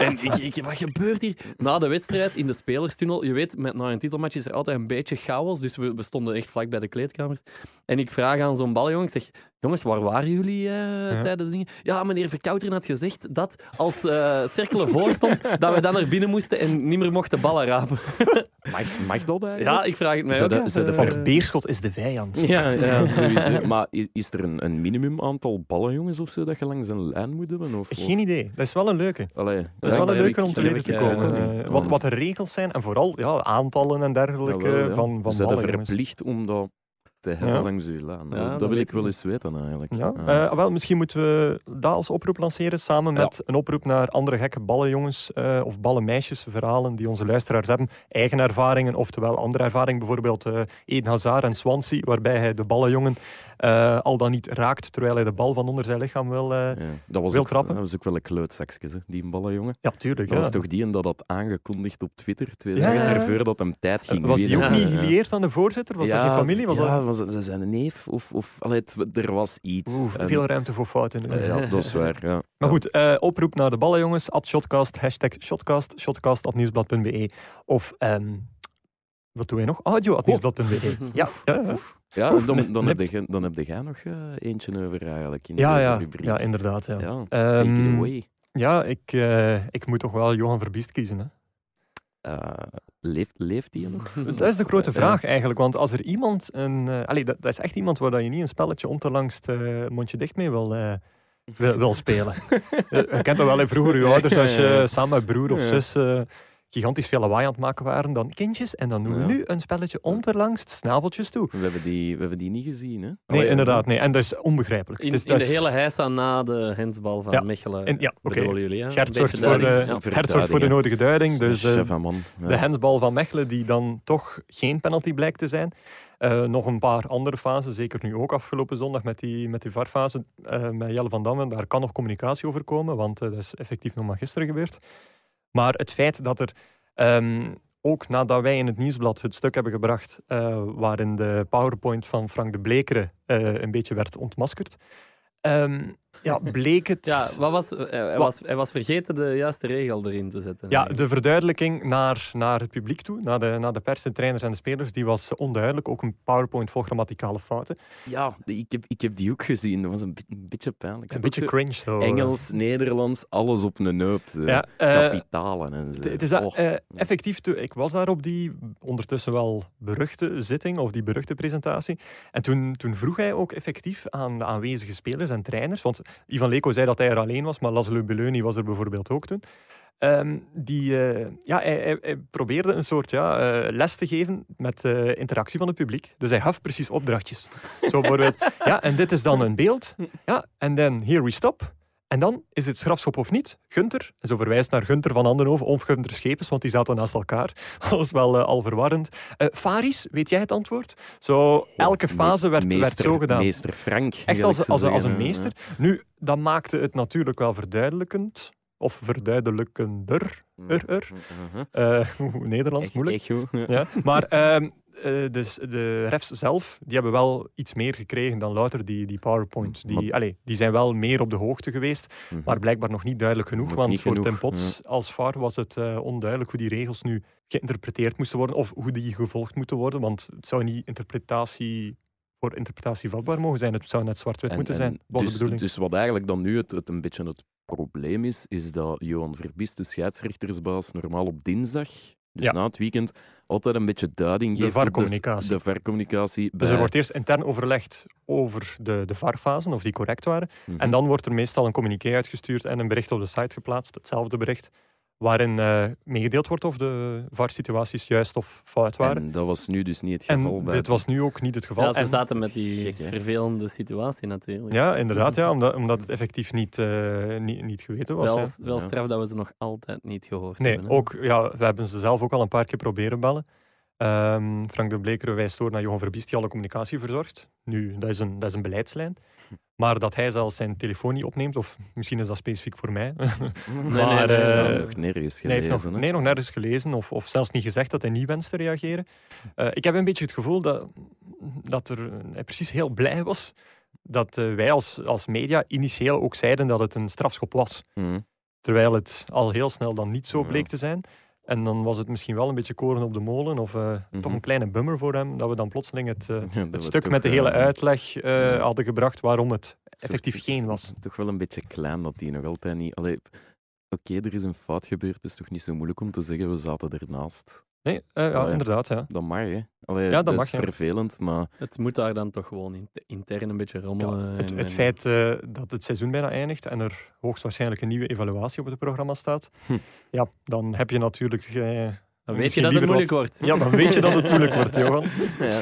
en ik, ik, wat gebeurt hier? Na de wedstrijd in de spelerstunnel, je weet, met, na een titelmatch is er altijd een beetje chaos, dus we, we stonden echt vlak bij de kleedkamers. En ik vraag aan zo'n ballenjongen, ik zeg, jongens, waar waren jullie eh, tijdens dingen? Ja, meneer Verkouteren had gezegd dat als eh Cerkelen voor stond, dat we dan naar binnen moesten en niet meer mochten ballen rapen. Mag, mag dat eigenlijk? Ja, ik vraag het mij ook af, zou dat eh. Want Beerschot is de vijand. Ja, ja sowieso. Maar is er een, een minimum aantal ballenjongens of zo dat je langs een lijn moet hebben? Of, Geen idee. Dat is wel een leuke. Allee, Dat is wel een leuke om te weten te komen. wat, wat de regels zijn en vooral ja, aantallen en dergelijke ja. van, van Ze ballenjongens. verplicht om dat te hebben Ja. langs uw laan. Ja, dat dat wil ik wel eens weten eigenlijk. Ja, Ja. eh, wel, misschien moeten we dat als oproep lanceren samen met een oproep naar andere gekke ballenjongens eh, of ballenmeisjes verhalen die onze luisteraars hebben. Eigen ervaringen, oftewel andere ervaringen, bijvoorbeeld eh Eden Hazard en Swansea, waarbij hij de ballenjongen eh, al dan niet raakt terwijl hij de bal van onder zijn lichaam wil. eh, Ja. Dat, was wil ook, trappen. dat was ook wel een klootzakje, hè, die ballenjongen. ja, tuurlijk. Dat Ja. was toch die en dat had aangekondigd op Twitter, twee Ja, dagen ervoor dat hem tijd ging Was die ook niet gelieerd aan de voorzitter? Was dat geen familie? Was ja, dat... was dat zijn neef? Of, of, allee, het- er was iets. Oeh, En- veel ruimte voor fouten. Eh, ja, dat is waar. Ja. Maar goed, eh, oproep naar de ballenjongens. At Shotcast, hashtag Shotcast, shotcast.nieuwsblad.be. Of, ehm, wat doen wij nog? Audio at nieuwsblad.be. Ja, ja, ja. Oef, dan, dan, heb je, dan heb jij nog eh, eentje over eigenlijk in Ja, deze ja, rubriek. ja, inderdaad. Ja, Ja, take Ehm, it away. ja ik, eh, ik moet toch wel Johan Verbiest kiezen. Hè? Eh, leeft, leeft die nog? Dat is de grote vraag eigenlijk. Want als er iemand een. allee, dat, dat is echt iemand waar dat je niet een spelletje om te langst eh, mondje dicht mee wil, wil, wil spelen. Je kent dat wel in vroeger, je ouders, als je samen met broer of zus. Gigantisch veel lawaai aan het maken waren. Dan kindjes, en dan doen we Ja. nu een spelletje onderlangs de snaveltjes toe. We hebben die, we hebben die niet gezien, hè? Nee, inderdaad. Nee. En dat is onbegrijpelijk. In, Het is- in de is- hele heisa na de hensbal van Ja. Mechelen En- ja, oké. bedoelen jullie. Hè? Gert zorgt voor de, duidelijk. Ja, Gert zorgt voor de verduidingen. nodige duiding. Dus eh, Chef en man. Ja. de hensbal van Mechelen, die dan toch geen penalty blijkt te zijn. Eh, nog een paar andere fasen, zeker nu ook afgelopen zondag met die, met die VAR-fase eh, met Jelle van Damme. Daar kan nog communicatie over komen, want dat is effectief nog maar gisteren gebeurd. Maar het feit dat er, ehm, ook nadat wij in het nieuwsblad het stuk hebben gebracht, eh, waarin de PowerPoint van Frank de Blekeren eh, een beetje werd ontmaskerd, ehm, ja, bleek het... Ja, wat was, eh, hij, was, hij was vergeten de juiste regel erin te zetten. Ja, de verduidelijking naar, naar het publiek toe, naar de, naar de pers, de trainers en de spelers, die was onduidelijk. Ook een PowerPoint vol grammaticale fouten. Ja, ik heb, ik heb die ook gezien. Dat was een, beetje pijnlijk. Een beetje cringe zo. eh. Engels, Nederlands, alles op een neup. zo. Ja, eh, Kapitalen en zo. het- is dat, effectief, toe- ik was daar op die ondertussen wel beruchte zitting, of die beruchte presentatie. En toen, toen vroeg hij ook effectief aan de aanwezige spelers en trainers, want Ivan Leko zei dat hij er alleen was, maar Laszlo Beleuni was er bijvoorbeeld ook toen. Ehm, die, eh, ja, hij, probeerde een soort ja, eh, les te geven met eh, interactie van het publiek. Dus hij gaf precies opdrachtjes. Zo bijvoorbeeld, ja, en dit is dan een beeld. Ja, en dan here we stop. En dan is het strafschop of niet. Gunter, en zo verwijst naar Gunter van Andenhoven of Gunter Schepens, want die zaten naast elkaar. Dat was wel eh, al verwarrend. Eh, Faris, weet jij het antwoord? Zo, elke fase werd, werd zo gedaan. Meester Frank. Echt als, als, als een meester. Nu, dat maakte het natuurlijk wel verduidelijkend. Of verduidelijkender. ja. Er, er. Eh, Nederlands, moeilijk. echt goed, ja. Ja. Maar dus de refs zelf, die hebben wel iets meer gekregen dan louter die, die PowerPoint. Die, Maar- die zijn wel meer op de hoogte geweest, Mhm. maar blijkbaar nog niet duidelijk genoeg. Nog want voor genoeg, Tim Potts als VAR was het eh, onduidelijk hoe die regels nu geïnterpreteerd moesten worden of hoe die gevolgd moeten worden. Want het zou niet interpretatie voor interpretatie vatbaar mogen zijn. Het zou net zwart-wit En- moeten en zijn, was dus, de bedoeling. Dus wat eigenlijk dan nu het, het een beetje het probleem is, is dat Johan Verbies, de scheidsrechtersbaas, normaal op dinsdag, dus Ja. na het weekend, altijd een beetje duiding De geeft op VAR-communicatie. De, VAR-communicatie. Dus er wordt eerst intern overlegd over de, de VAR-fasen, of die correct waren. Mhm. En dan wordt er meestal een communiqué uitgestuurd en een bericht op de site geplaatst, hetzelfde bericht, waarin eh, meegedeeld wordt of de VAR-situaties juist of fout waren. En dat was nu dus niet het geval. En bij dit was nu ook niet het geval. Ja, ze En- zaten met die vervelende situatie natuurlijk. ja, inderdaad, ja, omdat, omdat het effectief niet, eh, niet, niet geweten was. wel, ja. wel Ja. straf dat we ze nog altijd niet gehoord Nee, hebben. hè. ook, ja, we hebben ze zelf ook al een paar keer proberen bellen. Ehm, Frank de Bleker wijst door naar Johan Verbiest, die alle communicatie verzorgt. Nu, dat is een, dat is een beleiidslijn. Maar dat hij zelfs zijn telefoon niet opneemt, of misschien is dat specifiek voor mij. Nee, nee, nee, nee. Ja, nog nergens Nee, gelezen. nog, nee, nog nergens gelezen, of, of zelfs niet gezegd dat hij niet wenst te reageren. Eh, ik heb een beetje het gevoel dat, dat er, hij precies heel blij was dat eh, wij als, als media initieel ook zeiden dat het een strafschop was. Mhm. Terwijl het al heel snel dan niet zo bleek te zijn. En dan was het misschien wel een beetje koren op de molen, of eh, toch Mhm. een kleine bummer voor hem, dat we dan plotseling het, eh, Ja, het stuk met de hele eh, uitleg eh, ja. hadden gebracht waarom het soort- effectief geen was. Toch wel een beetje klein dat die nog altijd niet. Allee, Oké, er is een fout gebeurd. Het is toch niet zo moeilijk om te zeggen, we zaten ernaast. Nee, eh, ja, Allee. inderdaad. Ja. Dat mag, hè? Allee, dat dat, mag, is ja. vervelend, maar Het moet daar dan toch gewoon in- intern een beetje rommelen. Het, en- het en- feit eh, dat het seizoen bijna eindigt en er hoogstwaarschijnlijk een nieuwe evaluatie op het programma staat, Hm. ja, dan heb je natuurlijk... eh, Dan weet je dat het moeilijk wat- wordt. Ja, dan weet je dat het moeilijk wordt, Johan. ja.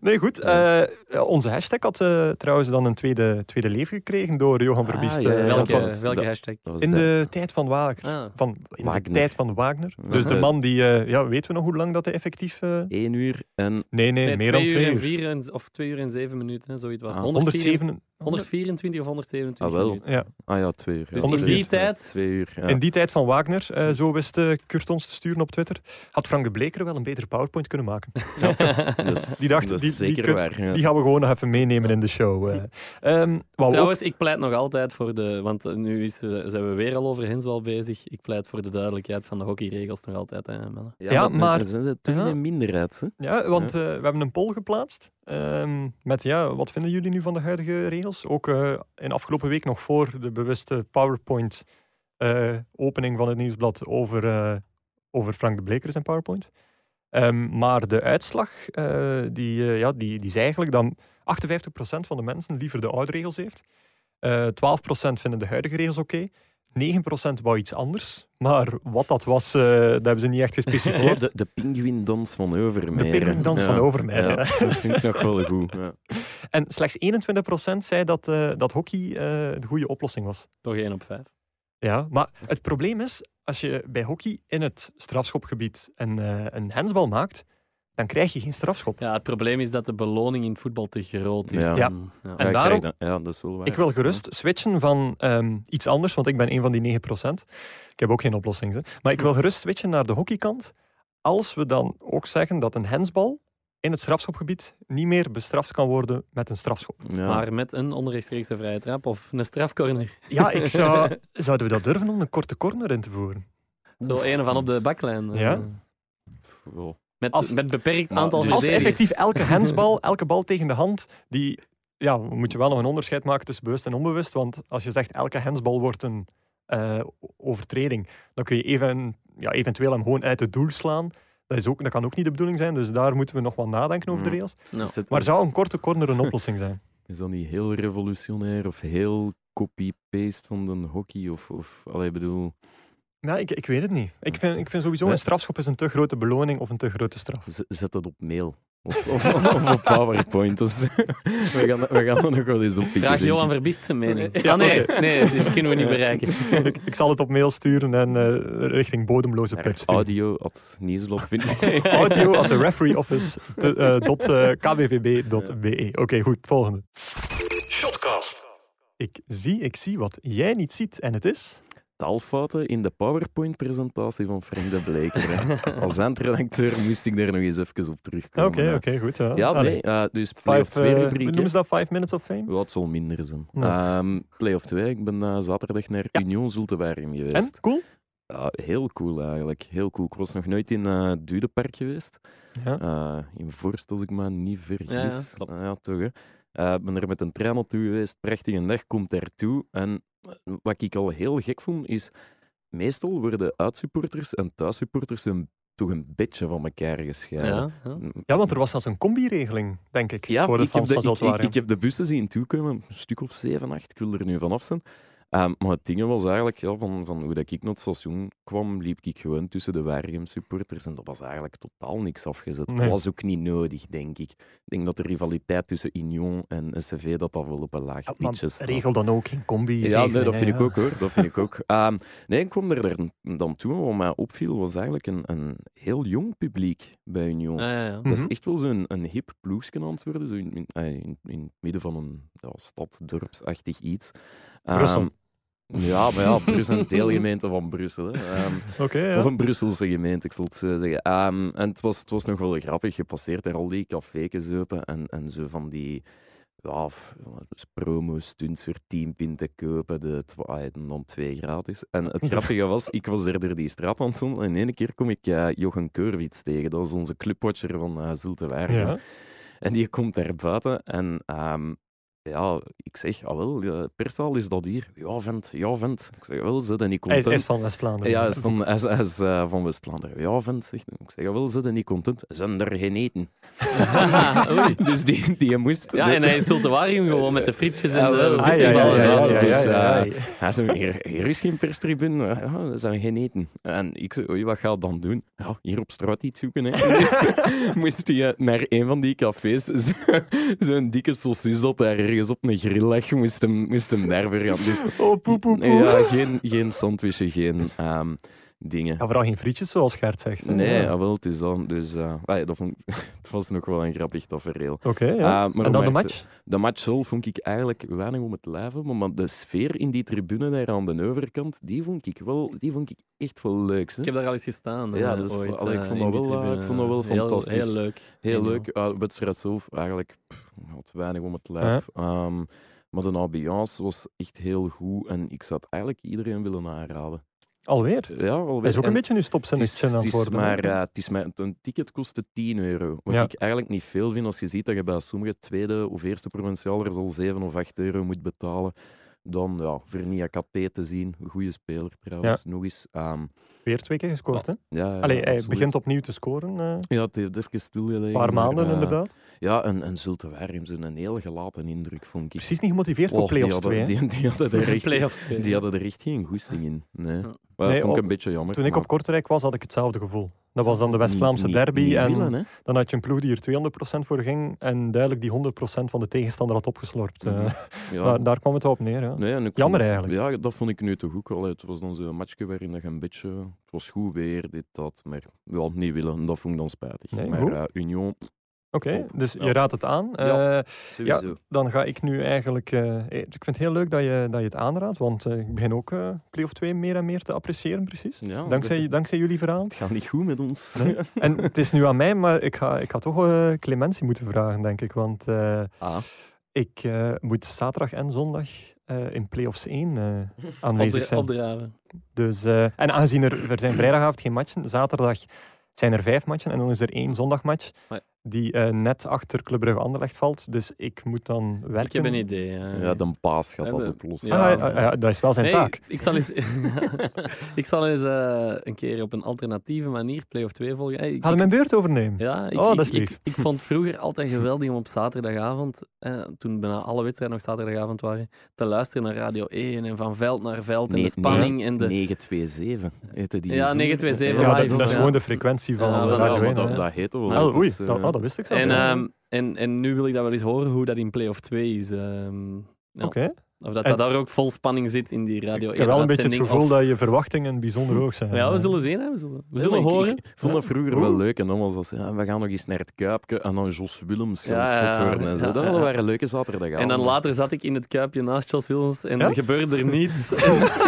Nee, goed. eh, onze hashtag had eh, trouwens dan een tweede, tweede leven gekregen door Johan Ah, Verbiest. ja, eh, ja, welke was welke hashtag? dat was in de- de tijd van Wagner. Ah, Van, in de tijd van Wagner. Dus de man die... eh, ja, weten we nog hoe lang dat hij effectief... eh, 1 uur en Nee, nee, nee, meer dan twee uur twee en uur. vier en, of twee uur en zeven minuten, hè, zoiets was het. Ah, 104 107... 124 of 127 Ah, wel. minuten. Ja, Ah ja, twee uur. Dus in die tijd- Twee uur, ja. in die tijd van Wagner, eh, zo wist eh, Kurt ons te sturen op Twitter, had Frank de Bleker wel een betere PowerPoint kunnen maken. Dat is- Die dacht, die, die, zeker kun- waar. ja. die gaan we gewoon nog even meenemen in de show. ook- Trouwens, ik pleit nog altijd voor de... Want nu is, zijn we weer al over Henswal bezig. Ik pleit voor de duidelijkheid van de hockeyregels nog altijd. Hè? Ja, maar- Er zijn toch een minderheid. Hè? Ja, want eh, we hebben een poll geplaatst. Ehm, met ja, wat vinden jullie nu van de huidige regels? Ook eh, in afgelopen week nog voor de bewuste PowerPoint-opening van het nieuwsblad over, eh, over Frank de Bleker en PowerPoint. Ehm, maar de uitslag eh, die, eh, ja, die, die is eigenlijk dat 58% van de mensen liever de oude regels heeft. Eh 12% vinden de huidige regels oké. 9% wou iets anders. Maar wat dat was, eh, dat hebben ze niet echt gespecificeerd. de, de pinguïndans van Overmeijer. De pinguïndans van Overmeijer, Ja, dat vind ik nog wel goed. Ja. En slechts 21% zei dat, eh, dat hockey eh, de goede oplossing was. Toch 1 op 5. Ja, maar het probleem is, als je bij hockey in het strafschopgebied een, eh, een hensbal maakt, dan krijg je geen strafschop. Ja, het probleem is dat de beloning in het voetbal te groot is. Ja. Ja. En ik daarom- dat- ja, dat is wel waar. Ik wil gerust switchen van ehm, iets anders, want ik ben een van die 9%. Ik heb ook geen oplossing. Hè. Maar ik wil gerust switchen naar de hockeykant. Als we dan ook zeggen dat een hensbal in het strafschopgebied niet meer bestraft kan worden met een strafschop. Ja. Maar met een onrechtstreekse vrije trap of een strafcorner. Ja, ik zou, zouden we dat durven om een korte corner in te voeren? Zo een van op de baklijn. eh, Ja. Ja. Met, Als- met beperkt Maar aantal dus- Als effectief elke hensbal, elke bal tegen de hand, die, ja, moet je wel nog een onderscheid maken tussen bewust en onbewust. Want als je zegt elke hensbal wordt een eh, overtreding, dan kun je even, ja, eventueel hem gewoon uit het doel slaan. Dat, is ook, dat kan ook niet de bedoeling zijn, dus daar moeten we nog wat nadenken over de regels. Zit- Maar zou een korte corner een oplossing zijn? Is dat niet heel revolutionair of heel copy-paste van de hockey? Of, of allee, bedoel, Ja, ik, ik weet het niet. Ik vind, ik vind sowieso Nee. een strafschop is een te grote beloning of een te grote straf. z- zet dat op mail. Of, of, of op PowerPoint. Of zo. we, gaan, we gaan er nog wel eens op pikken, Vraag Johan ik. Verbist zijn mening. Ja, Ah, nee, oké. nee, dit kunnen we niet bereiken. ik, ik zal het op mail sturen en eh, richting bodemloze put sturen. Audio at. Audio at the referee office eh, dot, eh, kbvb.be. Oké, goed. Volgende. Shotcast. Ik zie, ik zie wat jij niet ziet en het is... Taalfouten in de PowerPoint-presentatie van Frank de Bleker. Als eindredacteur moest ik daar nog eens even op terugkomen. Oké, oké, goed. Ja, Ja, nee, eh, dus play of Five, 2 eh, rubriek. noemen ze dat Five Minutes of Fame? Ja, het zal minder zijn. Ja. Ehm, play of 2. Ik ben eh, zaterdag naar Ja. Union Zultewaarem geweest. En? Cool? Ja, heel cool eigenlijk. Heel cool. Ik was nog nooit in eh Dudepark geweest. Ja. Eh, in Vorst, als ik me niet vergis. Ja, ja, klopt. Ja, toch, hè. Eh, Ik ben er met een trein naartoe geweest. Prachtige dag, komt daartoe. En wat ik al heel gek vond, is... Meestal worden uitsupporters en thuissupporters een, toch een beetje van elkaar gescheiden. Ja, ja. ja, want er was zelfs een combi-regeling, denk ik, Ja, voor de ik, heb fans de, van ik, ik, ik heb de bussen zien toekomen, een stuk of 7, 8. Ik wil er nu vanaf zijn. Ehm, maar het ding was eigenlijk, ja, van, van hoe dat ik naar het station kwam, liep ik gewoon tussen de Waregem supporters en dat was eigenlijk totaal niks afgezet. Nee. Dat was ook niet nodig, denk ik. Ik denk dat de rivaliteit tussen Union en SCV dat dat wel op een laag Ja, pitje staat. regel dan ook geen combi Ja, nee, dat vind ik ook hoor. Dat vind ik ook. Ehm, nee, ik kwam er dan- dan toe. Wat mij opviel was eigenlijk een, een heel jong publiek bij Union. Ah, ja, ja. Mhm. Dat is echt wel zo'n een hip ploegje aan het worden, zo in, in, eh, in, in het midden van een ja, stad, dorpsachtig iets. Brussel. Ja, maar ja, Brussel, een deelgemeente van Brussel. Hè. Ehm, ja. Of een Brusselse gemeente, ik zal het zo zeggen. Ehm, en het was, het was nog wel grappig. Je passeert daar al die café's open en, en zo van die ja, dus promo-stunts voor 10 pin te kopen, de en dan twee gratis. En het grappige was, ik was er door die straat aan en in één keer kom ik eh Jochen Keurwits tegen. Dat is onze clubwatcher van uh, Zultewaardigem. Ja. En die komt daar buiten en ehm, ja, ik zeg, ah wel, persaal is dat hier? Ja, vent, ja, vent. Ik zeg, wel, zit en niet content. hij is van West-Vlaanderen. Ja, hij is van, is, eh, van West-Vlaanderen. Ja, vent, zegt. Ik zeg, ja, wel, zit en niet content. Zijn er geen eten? Dus die, die moest... Ja, de- en hij is Zultuarium gewoon met de frietjes en de. Ah, dus, eh, Hij zei, hier, hier is geen perstribune. Ja, er zijn geen eten. En ik zei, oei, wat ga je dan doen? Ja, hier op straat iets zoeken. Hè. Dus moest hij naar een van die cafés, zo- zo'n dikke saucis dat daar ergens op een grill lag, moest hem, moest hem daar voor gaan. Dus, Oh, poe, poe, poe. ja, geen, geen sandwichen, geen ehm, dingen. Ja, vooral geen frietjes, zoals Gert zegt. hè. Nee, Ja. wel, het is dan. Dus eh, ah ja, dat vond, het was nog wel een grappig tafereel. Oké, ja. Ah, maar en dan de match? De match zelf vond ik eigenlijk weinig om het lijf maar de sfeer in die tribune daar aan de overkant, die vond ik, wel, die vond ik echt wel leuk. Hè? Ik heb daar al eens gestaan. Ja, eh, dus ooit, allee, ik eh, vond dat wel, eh, ik vond dat wel fantastisch. Heel leuk. Heel leuk. Uh, wedstrijd zelf eigenlijk pff, had weinig om het lijf. Ehm, maar de ambiance was echt heel goed en ik zou het eigenlijk iedereen willen aanraden. Alweer? Ja, alweer. Is ook En- een beetje nu stopzinnetje aan het worden. maar, eh, het is maar, een ticket kostte 10 euro. Wat Ja. ik eigenlijk niet veel vind als je ziet dat je bij sommige tweede of eerste provincialers al 7 of 8 euro moet betalen Dan ja, Vernia KT te zien, een goede speler trouwens. Nog eens. ehm, Weer twee keer gescoord, hè? ja, Allee, hij begint opnieuw te scoren. eh, Ja, het heeft even stilgelegen. een paar maar, maanden, eh, inderdaad. Ja, en, en Zulte zijn een heel gelaten indruk, vond ik. Precies niet gemotiveerd voor play-offs hadden, 2. hè. die, die hadden er echt, die hadden er echt geen goesting in. Nee. Ja. Maar dat Nee, vond ik op- een beetje jammer. Toen ik maar op Kortrijk was, had ik hetzelfde gevoel. Dat was dan de West-Vlaamse derby. niet en dan had je een ploeg die er 200% voor ging. En duidelijk die 100% van de tegenstander had opgeslorpt. Eh, Mhm. Ja. daar, daar kwam het op neer. Ja. Nee, Jammer vond- eigenlijk. Ja, dat vond ik nu toch ook wel. Het was dan zo'n matchje waarin je een beetje... Het was goed weer, dit, dat. Maar ja, niet willen, dat vond ik dan spijtig. Nee, maar eh, Union, Oké, dus Ja. je raadt het aan. Ja. Eh, sowieso. dan ga ik nu eigenlijk... eh, ik vind het heel leuk dat je, dat je het aanraadt. Want eh, ik begin ook eh play-off 2 meer en meer te appreciëren, precies. Ja, Dankzij, dankzij jullie verhaal. Het gaat niet goed met ons. Nee. En het is nu aan mij, maar ik ga, ik ga toch eh, clementie moeten vragen, denk ik. Want eh, Ah, ik eh, moet zaterdag en zondag eh, in play-offs 1 eh, aanwezig zijn. opdraven. Dus, eh, en aangezien er, er zijn vrijdagavond geen matchen, zaterdag zijn er vijf matchen en dan is er één zondagmatch Maar- die eh, net achter Club Brugge Anderlecht valt. Dus ik moet dan werken. Ik heb een idee. ja. ja, de paas gaat dat oplossen. Ah, Ja. ja, ja, ja, dat is wel zijn Nee, taak. Ik zal eens, ik zal eens eh, een keer op een alternatieve manier Play-off 2 volgen. Hey, ik- Ga je mijn beurt overnemen? Ja, ik, Oh, dat is ik, lief. ik vond vroeger altijd geweldig om op zaterdagavond, eh, toen bijna alle wedstrijden nog zaterdagavond waren, te luisteren naar Radio 1 en van veld naar veld en de spanning en de... 927 heette die. Ja, zin. 927 Ja, live, dat, dat is ja. gewoon de frequentie van Radio Ja, maar 1, dat, hè. dat heette wel. Ah, dat oei, eh, dat, oh, dat wist ik zelf. En, ehm, en, en nu wil ik dat wel eens horen hoe dat in Play-off 2 is. ja. Oké. Of dat, En- dat daar ook vol spanning zit in die Radio 1 Ik heb wel een beetje het gevoel of- dat je verwachtingen bijzonder hoog zijn. Ja, we zullen zien. Hè. We zullen, we zullen horen. Ik, vond dat vroeger Oeh. wel leuk. En dan was dat zo, ja, we gaan nog eens naar het Kuipje. En dan Jos Willems gaan Ja, worden. En zo. ja, dat ja. waren leuke zaterdagavond. En dan later zat ik in het kuipje naast Jos Willems en Ja? er gebeurde er niets.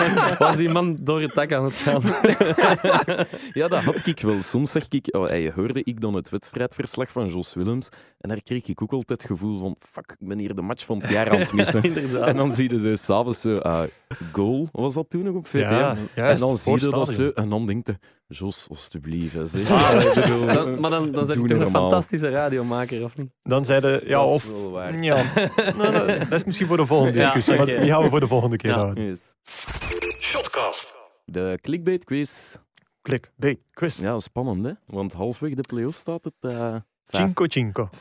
En was die man door het dak aan het gaan. Ja, dat had ik wel. Soms zeg ik, oh, hey, hoorde ik dan het wedstrijdverslag van Jos Willems. En daar kreeg ik ook altijd het gevoel van, fuck, ik ben hier de match van het jaar aan het missen. Inderdaad. En dan zie je zo s'avonds zo, ah, goal, was dat toen nog op VTM? Ja, en dan zie je dat zo, en dan denkt je, Jos, alsjeblieft. hè, Zeg. Ja, ik bedoel, Dan- maar dan, dan zet ik toch een fantastische radiomaker, of niet? Dan zeiden ja, dat is of... wel waar. Ja, nou, nou, dat is misschien voor de volgende Ja, discussie, maar die gaan we voor de volgende keer Ja. houden. Yes. Shotcast. De clickbait quiz. B, quiz. Ja, spannend hè? Want halfweg de play-off staat het eh, vijf- Cinco Cinco. 5-5.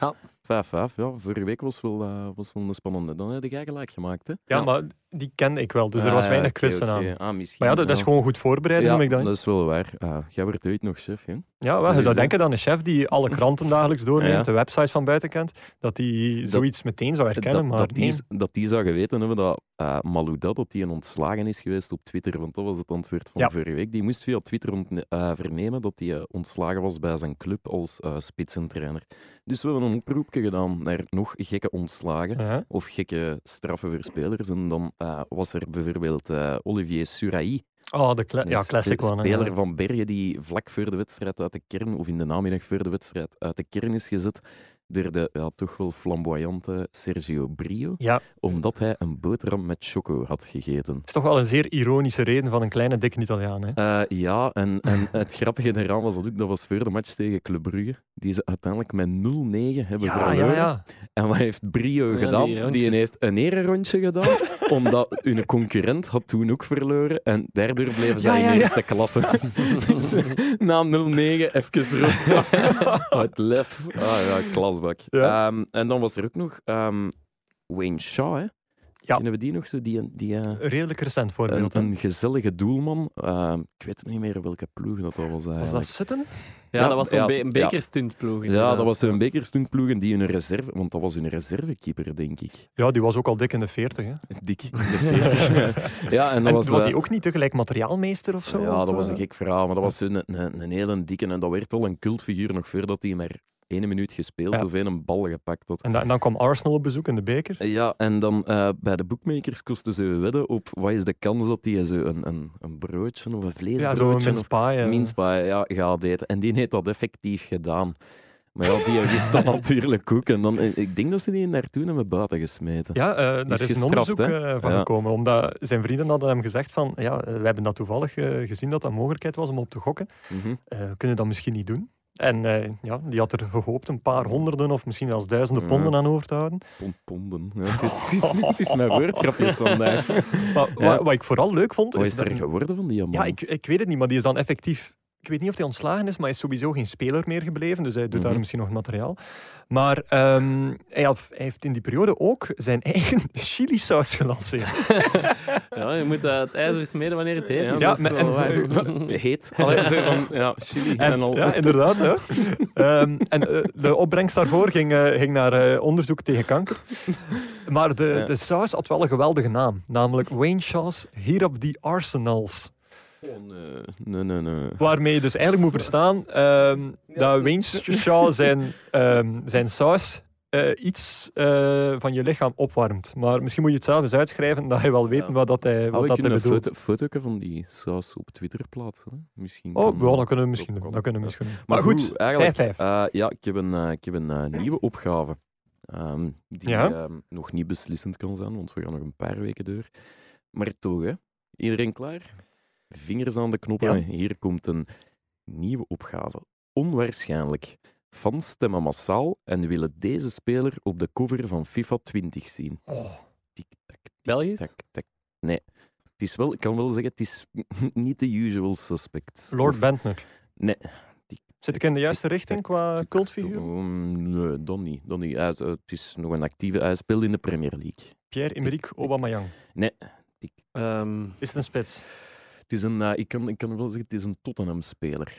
Ja. 5-5, ja. Vorige week was wel, eh, was wel een spannende. Dan heb jij gelijk gemaakt, hè? Ja, Ja. maar die kende ik wel, dus er Ah, was weinig oké. aan. Ah. Maar ja, dat, dat is gewoon goed voorbereiden, ja, noem ik dat. dat is wel waar. Ah, jij wordt ooit nog chef, hè? Ja, wel, je zou denken dat een chef die alle kranten dagelijks doorneemt, Ja. de websites van buiten kent, dat die Dat- zoiets meteen zou herkennen, dat, maar dat, die, nee. dat die zou geweten hebben dat eh Malouda dat die een ontslagen is geweest op Twitter, want dat was het antwoord van Ja. vorige week. Die moest via Twitter eh, vernemen dat hij eh, ontslagen was bij zijn club als spitsentrainer. Dus we hebben een oproepje gedaan naar nog gekke ontslagen Ja. of gekke straffen voor spelers. En dan was er bijvoorbeeld eh, Olivier Suraï, Oh, de cla- ja, classic one. speler ja. van Bergen die vlak voor de wedstrijd uit de kern, of in de namiddag voor de wedstrijd uit de kern is gezet door de ja, toch wel flamboyante Sergio Brio, Ja, omdat hij een boterham met choco had gegeten. is toch wel een zeer ironische reden van een kleine dikke Italiaan. Hè? Eh, ja, en, en het grappige eraan was dat ook, dat was voor de match tegen Club Brugge, die ze uiteindelijk met 0-9 hebben Ja, verloren. ja, ja. En wat heeft Brio die gedaan? Die, heeft een ererondje gedaan, omdat hun concurrent had toen ook verloren. En daardoor bleven zij Ja, ja, in eerste klasse. dus na 0-9 even rond. Het lef. Ah ja, Ja. Ehm, en dan was er ook nog ehm, Wayne Shaw, hè? Ja. Kennen we die nog? Zo? Die, die, eh, Redelijk recent een, voorbeeld. een gezellige doelman. Ehm, ik weet niet meer welke ploeg dat, dat was Was dat Sutton? Ja, Ja, dat was ja, be- een bekerstuntploeg. Ja, inderdaad. dat was zo'n bekerstuntploeg en die hun reserve... Want dat was hun reservekeeper, denk ik. Ja, die was ook al dik in de 40. Hè? Dik, de 40. ja, en En dat was, was, eh, die ook niet tegelijk materiaalmeester of zo? Ja, dat was een eh? gek verhaal, maar dat was een, een, een hele dikke. En dat werd al een cultfiguur nog voordat hij maar één minuut gespeeld Ja. of één bal gepakt had. En, da- en dan kwam Arsenal op bezoek in de beker. Ja, en dan eh, bij de boekmakers kosten ze wedden op wat is de kans dat hij zo een, een, een broodje of een Ja, vleesbroodje zo'n eh. mince pie, ja, gaat eten. En die heeft dat effectief gedaan. Maar ja, die wist dat natuurlijk ook. En dan, eh, ik denk dat ze die naartoe hebben buiten gesmeten. Ja, eh, daar is is, een onderzoek hè? van Ja. gekomen. Omdat zijn vrienden hadden hem gezegd van, ja, we hebben dat toevallig gezien dat dat een mogelijkheid was om op te gokken. Eh, kunnen we dat misschien niet doen? En eh, ja, die had er gehoopt een paar honderden of misschien zelfs duizenden Ja. ponden aan over te houden. Pond- Ponden. Ja, het, is, het, is, het is mijn woordgrapjes vandaag. Maar Ja. wat, wat ik vooral leuk vond, Wat is is er geworden van die man? Ja, ik, ik weet het niet, maar die is dan effectief. Ik weet niet of hij ontslagen is, maar hij is sowieso geen speler meer gebleven. Dus hij doet daar Mhm. misschien nog materiaal. Maar ehm, hij, had- hij heeft in die periode ook zijn eigen chili-saus gelanceerd. Ja, je moet eh, het ijzer smeden wanneer het heet Ja, is. En- waar. heet. Allee, zo van, ja, chili en, En, al. ja, inderdaad. Ja. Ehm, en eh, de opbrengst daarvoor ging, eh, ging naar eh, onderzoek tegen kanker. Maar de, Ja. de saus had wel een geweldige naam. Namelijk Wayne Shaw's Heat Up The Arsenals. Oh, nee, nee, nee. nee. Waarmee je dus eigenlijk moet verstaan ehm, dat Wayne Shaw zijn, ehm, zijn saus eh, iets eh, van je lichaam opwarmt. Maar misschien moet je het zelf eens uitschrijven, dat je wel weet Ja. wat, dat hij, wat dat hij kunnen een bedoelt. foto, foto van die saus op Twitter plaatsen. Hè? Misschien Oh, kan- ja, dat kunnen we misschien doen. Dat kunnen we misschien doen. Maar, Maar, goed, goed, eigenlijk, 5-5. eh, ja, ik heb een, eh, ik heb een eh, nieuwe opgave. ehm, die Ja? nog niet beslissend kan zijn, want we gaan nog een paar weken door. Maar toch, hè. Iedereen klaar? Vingers aan de knoppen. Ja. Hier komt een nieuwe opgave. Onwaarschijnlijk. Fans stemmen massaal en willen deze speler op de cover van FIFA 20 zien. Oh, Tik, tak, tik, Belgisch? tak, tak. Nee. Het is wel, ik kan wel zeggen, het is niet de usual suspect. Lord Of- Bentner. Nee. Zit ik in de juiste richting qua cultfiguur? Um, nee, dat niet. Hij, eh, het is nog een actieve. Hij speelt in de Premier League. Pierre-Emerick Aubameyang. Nee. Ehm, Is het een spits? Het is een, eh, ik, kan, ik kan wel zeggen, het is een Tottenham-speler.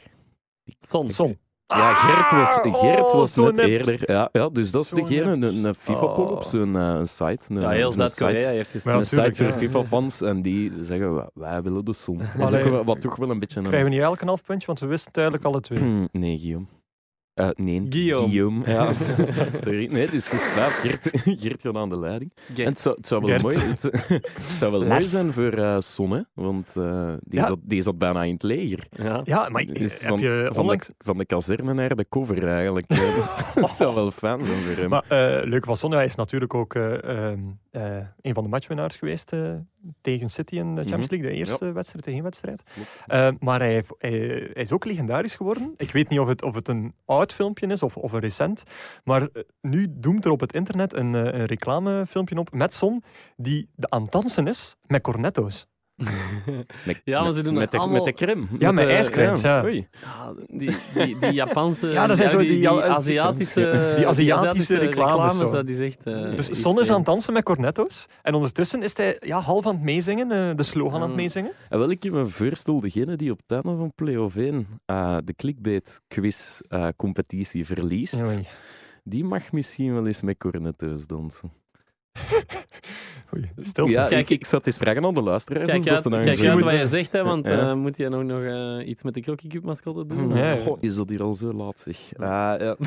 Son. Son. Ja, Gert was, Ah, Gert oh, was net net. eerder. Ja, ja, dus dat is Zo degene, net. een, een FIFA-pop op Oh. zijn eh, een site. Een, Ja, heel Zuid-Korea site- heeft Een site voor ja. FIFA-fans en die zeggen, "Wa- wij willen de som. Wat, Allee. toch wel- wat toch wel een beetje een... Krijgen we niet elk een half puntje, want we wisten het eigenlijk alle twee. Hmm, nee, Guillaume. Eh, nee, Guillaume. Ja, sorry. Nee, dus het is vijf. Gert, Gert gaat aan de leiding. En het zou, het zou wel, Gert. mooi, het, het zou wel mooi zijn voor eh Son, hè? want eh, die, Ja. zat, die zat bijna in het leger. Ja. Ja, maar ik- Dus heb van, je van, de, van de kazerne naar de cover eigenlijk. Eh, dus het zou wel fijn zijn voor hem. Maar eh Leuke van Sonja is natuurlijk ook eh, ehm, eh, een van de matchwinnaars geweest eh, tegen City in de Champions Mhm. League, de eerste wedstrijd tegen wedstrijd. Klopt. Eh, maar hij, heeft- hij, hij is ook legendarisch geworden. Ik weet niet of het, of het een oud filmpje is of, of een recent, maar eh, nu doemt er op het internet een, eh, een reclamefilmpje op met Son die de aan het dansen is met cornetto's. Met, Ja, maar met- ze doen met, de, allemaal- met de crème. Ja, met de- ijscremes, ja. Oei. Ja, die, die, die Japanse... Ja, dat zijn zo die- ja, Aziatische... die Aziatische reclames zo. dat is echt... eh, Dus Son is aan het dansen met cornetto's en ondertussen is hij ja, half aan het meezingen, eh, de slogan aan het Ah. meezingen. En wel, ik me voorstel, degene die op het einde van Play-off 1 eh, de clickbait-quiz-competitie verliest, Oei. die mag misschien wel eens met cornetto's dansen. Oei. Ja, Kijk, ik, ik zat eens vragen aan de luisteraars. Kijk uit, ze kijk wat je zegt, hè, want Ja. eh, moet je nog, nog eh, iets met de Crocky Cup mascotte doen? Hmm, Ja. goh, is dat hier al zo laat, zeg. Ah, ja.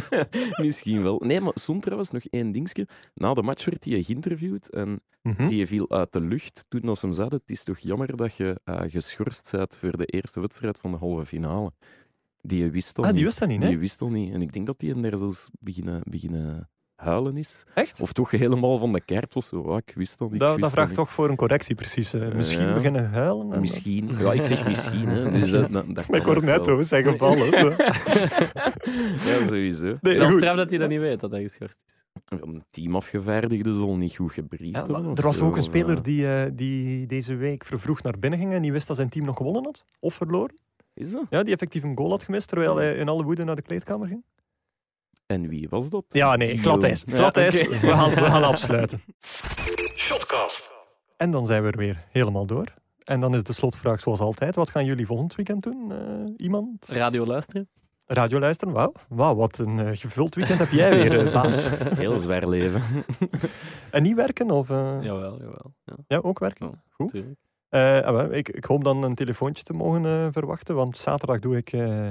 Misschien wel. Nee, maar Son trouwens nog één dingetje. Na de match werd hij geïnterviewd en Mhm. die viel uit de lucht toen als hem zei, het is toch jammer dat je eh, geschorst bent voor de eerste wedstrijd van de halve finale. Die wist al Ah, die niet. wist dat niet, Die hè? wist al niet. En ik denk dat die daar zelfs beginnen, beginnen huilen is. Echt? Of toch helemaal van de kaart was. Zo, ah, ik wist al niet. ik Dat, wist dat vraagt toch voor een correctie, precies. eh. misschien ja. beginnen huilen. en- Misschien. Ja, ik zeg misschien. Hè. Dus dat, dat, dat wel. cornetto's zijn gevallen. ja, sowieso. Nee, straf dat hij dat niet weet, dat hij geschorst is. Een teamafgevaardigde zal niet goed gebriefd Ja, of er was zo, ook een of, speler eh, die, eh, die deze week vervroegd naar binnen ging en die wist dat zijn team nog gewonnen had. Of verloren. Is dat? Ja, die effectief een goal had gemist terwijl hij in alle woede naar de kleedkamer ging. En wie was dat? Ja, nee, glad ijs. Glad. We, gaan, we gaan afsluiten. Shotcast. En dan zijn we er weer helemaal door. En dan is de slotvraag zoals altijd. Wat gaan jullie volgend weekend doen? Eh, iemand? Radio luisteren? Radio luisteren? Wauw, Wauw wat een eh, gevuld weekend heb jij weer, eh, baas. Heel zwaar leven. En niet werken? Of, eh, Jawel, jawel. Ja, ja, ook werken. Goed. natuurlijk. Eh, ah, ik, ik hoop dan een telefoontje te mogen eh, verwachten, want zaterdag doe ik eh,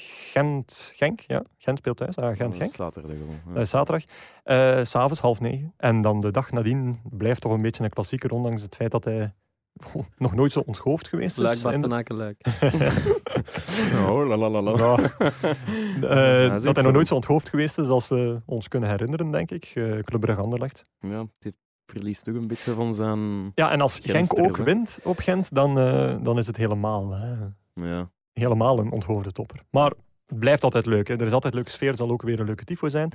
Gent, Genk. Ja, Gent speelt thuis. Ah, Gent, Genk. Zaterdag al. Eh, zaterdag. Eh, S'avonds half negen. En dan de dag nadien blijft toch een beetje een klassieker, ondanks het feit dat hij nog nooit zo onthoofd geweest Luik, is. de- Bastenaken, Luik. Oh, la la la la. Ja. Eh, dat hij nog nooit zo onthoofd geweest is als we ons kunnen herinneren, denk ik. Eh Club Brugge Anderlecht. Ja, dit verliest toch een beetje van zijn... Ja, en als Genk ook wint op Gent, dan, eh, dan is het helemaal, eh, Ja. Helemaal een onthoofde topper. Maar het blijft altijd leuk. Hè. Er is altijd een leuke sfeer, er zal ook weer een leuke tifo zijn.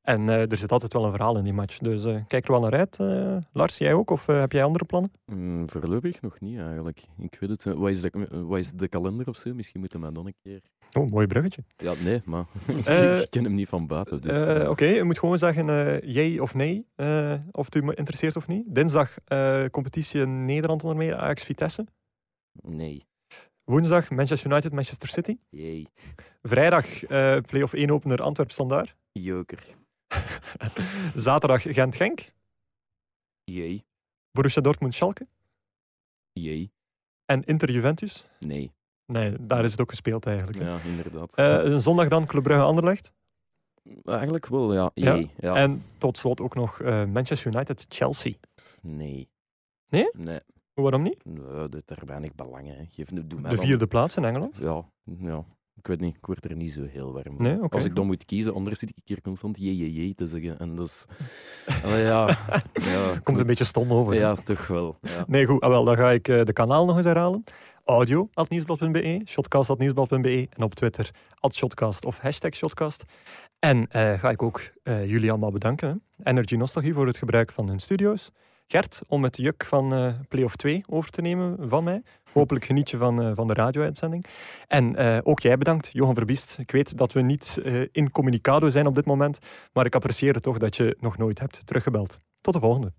En eh, er zit altijd wel een verhaal in die match. Dus eh, kijk er wel naar uit. eh, Lars, jij ook? Of heb jij andere plannen? Mm, voorlopig nog niet eigenlijk. Ik weet het. Wat is, de, wat is de kalender of zo? Misschien moeten we dan een keer. Oh, mooi bruggetje. Ja, nee, maar ik ken hem niet van buiten. Dus, Oké, je moet gewoon zeggen jee of nee. Of het u me interesseert of niet. Dinsdag competitie in Nederland onder meer, Ajax Vitesse. Nee. Woensdag Manchester United, Manchester City. Jee. Vrijdag uh, play-off 1 opener Antwerp Standaard. Joker. Zaterdag Gent Genk. Jee. Borussia Dortmund Schalke. Jee. En Inter Juventus. Nee. Nee, daar is het ook gespeeld eigenlijk. Ja, inderdaad. Uh, zondag dan Club Brugge Anderlecht. Eigenlijk wel, ja. Jee. Ja. ja. En tot slot ook nog uh, Manchester United Chelsea. Nee. Nee? Nee. Waarom niet? Nee, dat daar weinig belang in. Geef, doe mij de vierde dan... plaats in Engeland? Ja, ja. Ik weet niet, ik word er niet zo heel warm van. Nee, okay. Als ik dan moet kiezen, anders zit ik hier constant je, je, je te zeggen. En dat is... Allee, ja, ja, Komt een beetje stom over. Ja, toch wel. Ja. Nee, goed. Ah, wel, dan ga ik uh, de kanaal nog eens herhalen. Audio, nieuwsblad.be, shotcast.nieuwsblad.be en op Twitter, shotcast of hashtag shotcast. En uh, ga ik ook uh, jullie allemaal bedanken. Hè. Energy Nostalgie voor het gebruik van hun studio's. Gert, om het juk van uh, Playoff 2 over te nemen van mij. Hopelijk geniet je van, uh, van de radio-uitzending. En uh, ook jij bedankt, Johan Verbiest. Ik weet dat we niet in communicado zijn op dit moment, maar ik apprecieer het toch dat je nog nooit hebt teruggebeld. Tot de volgende.